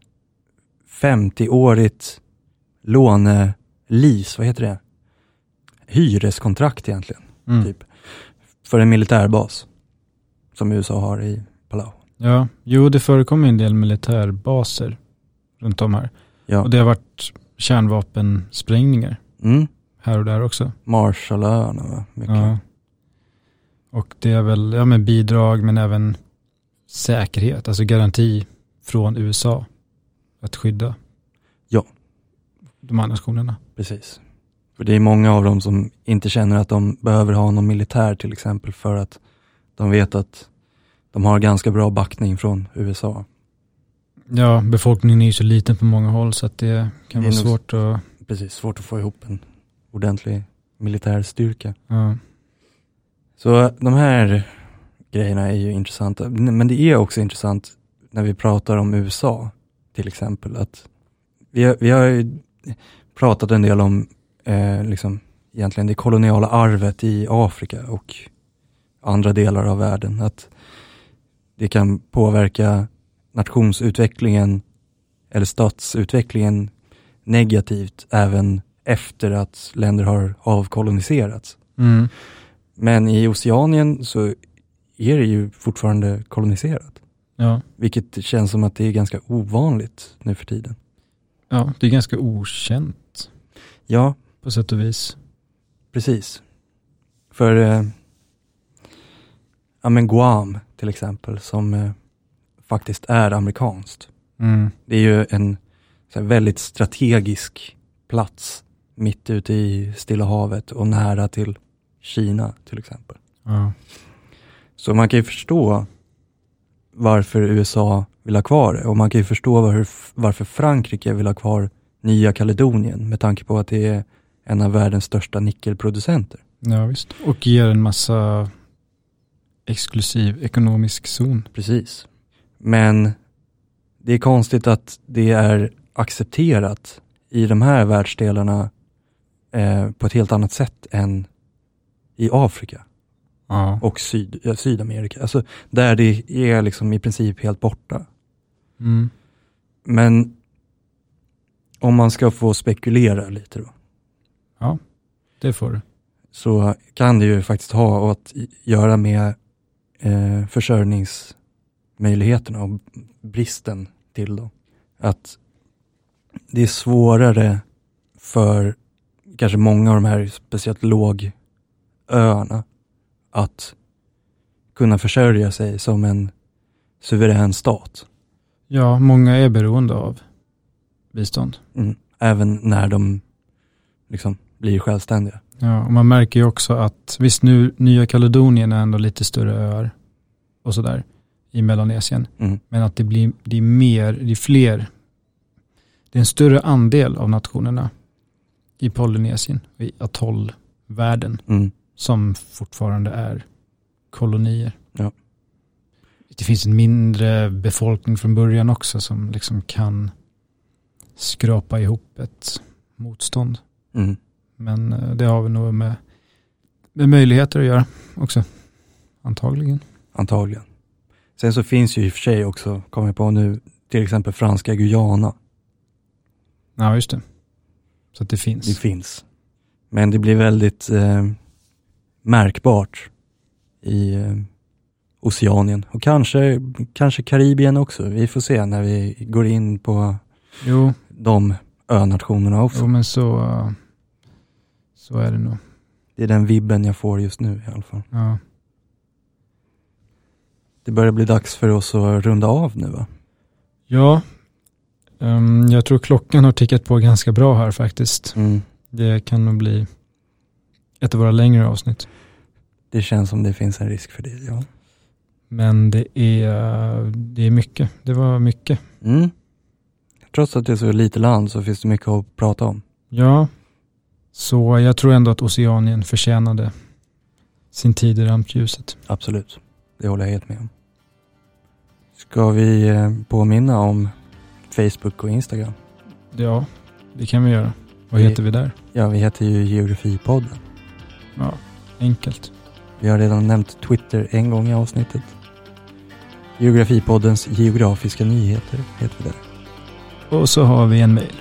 50-årigt lånelis, vad heter det? Hyreskontrakt egentligen, Mm. typ. För en militärbas som USA har i Palau. Ja, jo det förekommer en del militärbaser runt om här. Ja. Och det har varit kärnvapensprängningar Mm. här och där också. Marshallöarna va? Mycket. Ja. Och det är väl ja, men bidrag men även säkerhet, alltså garanti från USA att skydda Ja. de här nationerna. Precis. För det är många av dem som inte känner att de behöver ha någon militär till exempel för att de vet att de har ganska bra backning från USA. Ja, befolkningen är ju så liten på många håll så att det kan Det vara svårt att, Precis, svårt att få ihop en ordentlig militär styrka. ja. Så de här grejerna är ju intressanta. Men det är också intressant när vi pratar om USA till exempel. att Vi har, vi har ju pratat en del om eh, liksom, egentligen det koloniala arvet i Afrika och andra delar av världen. Att det kan påverka nationsutvecklingen eller statsutvecklingen negativt även efter att länder har avkoloniserats. Mm. Men i Oceanien så är det ju fortfarande koloniserat. ja. Vilket känns som att det är ganska ovanligt nu för tiden. Ja, det är ganska okänt Ja, på sätt och vis. precis. För eh, ja, men Guam till exempel, som eh, faktiskt är amerikanskt. Mm. Det är ju en här, väldigt strategisk plats mitt ute i Stilla havet och nära till Kina till exempel. Ja. Så man kan ju förstå varför USA vill ha kvar det och man kan ju förstå var, varför Frankrike vill ha kvar Nya Kaledonien med tanke på att det är en av världens största nickelproducenter. ja, visst. Och ger en massa exklusiv ekonomisk zon. Precis. Men det är konstigt att det är accepterat i de här världsdelarna eh, på ett helt annat sätt än i Afrika Ja. och Syd, ja, Sydamerika. Alltså där det är liksom i princip helt borta. Mm. Men om man ska få spekulera lite då, Det får du. så kan det ju faktiskt ha att göra med eh, försörjningsmöjligheterna och bristen till dem. Att det är svårare för kanske många av de här speciellt lågöarna att kunna försörja sig som en suverän stat. Ja, många är beroende av bistånd. Mm. Även när de liksom blir självständiga. Ja, och man märker ju också att visst nu Nya Kaledonien är ändå lite större öar och sådär i Melanesien. Mm. Men att det blir det är mer, det är fler, det är en större andel av nationerna i Polynesien, i atollvärlden, Mm. som fortfarande är kolonier. Ja. Det finns en mindre befolkning från början också som liksom kan skrapa ihop ett motstånd. Mm. Men eh, det har vi nog med, med möjligheter att göra också. Antagligen. Antagligen. Sen så finns ju i och för sig också, kommer jag på nu, till exempel franska Guyana. Ja, just det. Så att det Det finns. finns. Men det blir väldigt eh, märkbart i eh, Oceanien och kanske, kanske Karibien också. Vi får se när vi går in på Jo, de önationerna också. jo men så, eh, så är det nog. Det är den vibben jag får just nu i alla fall. Ja. Det börjar bli dags för oss att runda av nu va? Ja, ehm, jag tror klockan har tickat på ganska bra här faktiskt. Mm. Det kan nog bli ett av våra längre avsnitt. Det känns som det finns en risk för det, ja. Men det är, det är mycket. Det var mycket. Mm. Trots att det är så lite land så finns det mycket att prata om. Ja, så jag tror ändå att Oceanien förtjänade sin tid i rampljuset. Absolut, det håller jag helt med om. Ska vi eh, påminna om Facebook och Instagram? Ja, det kan vi göra. Vad Vi- heter vi där? Ja, vi heter ju Geografipodden. Ja, enkelt. Vi har redan nämnt Twitter en gång i avsnittet. Geografipoddens geografiska nyheter heter vi där. Och så har vi en mejl.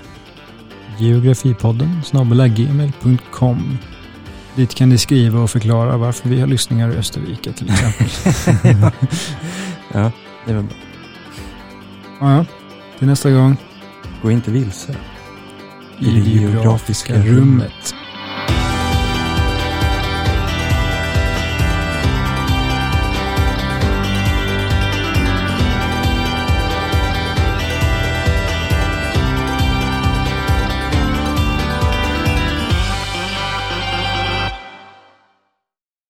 Geografipodden snabel-gmail.com Dit kan ni skriva och förklara varför vi har lyssningar i Österrike till exempel. ja, det väl bra. ja, ja. Till nästa gång. Gå inte vilse. I det geografiska rummet.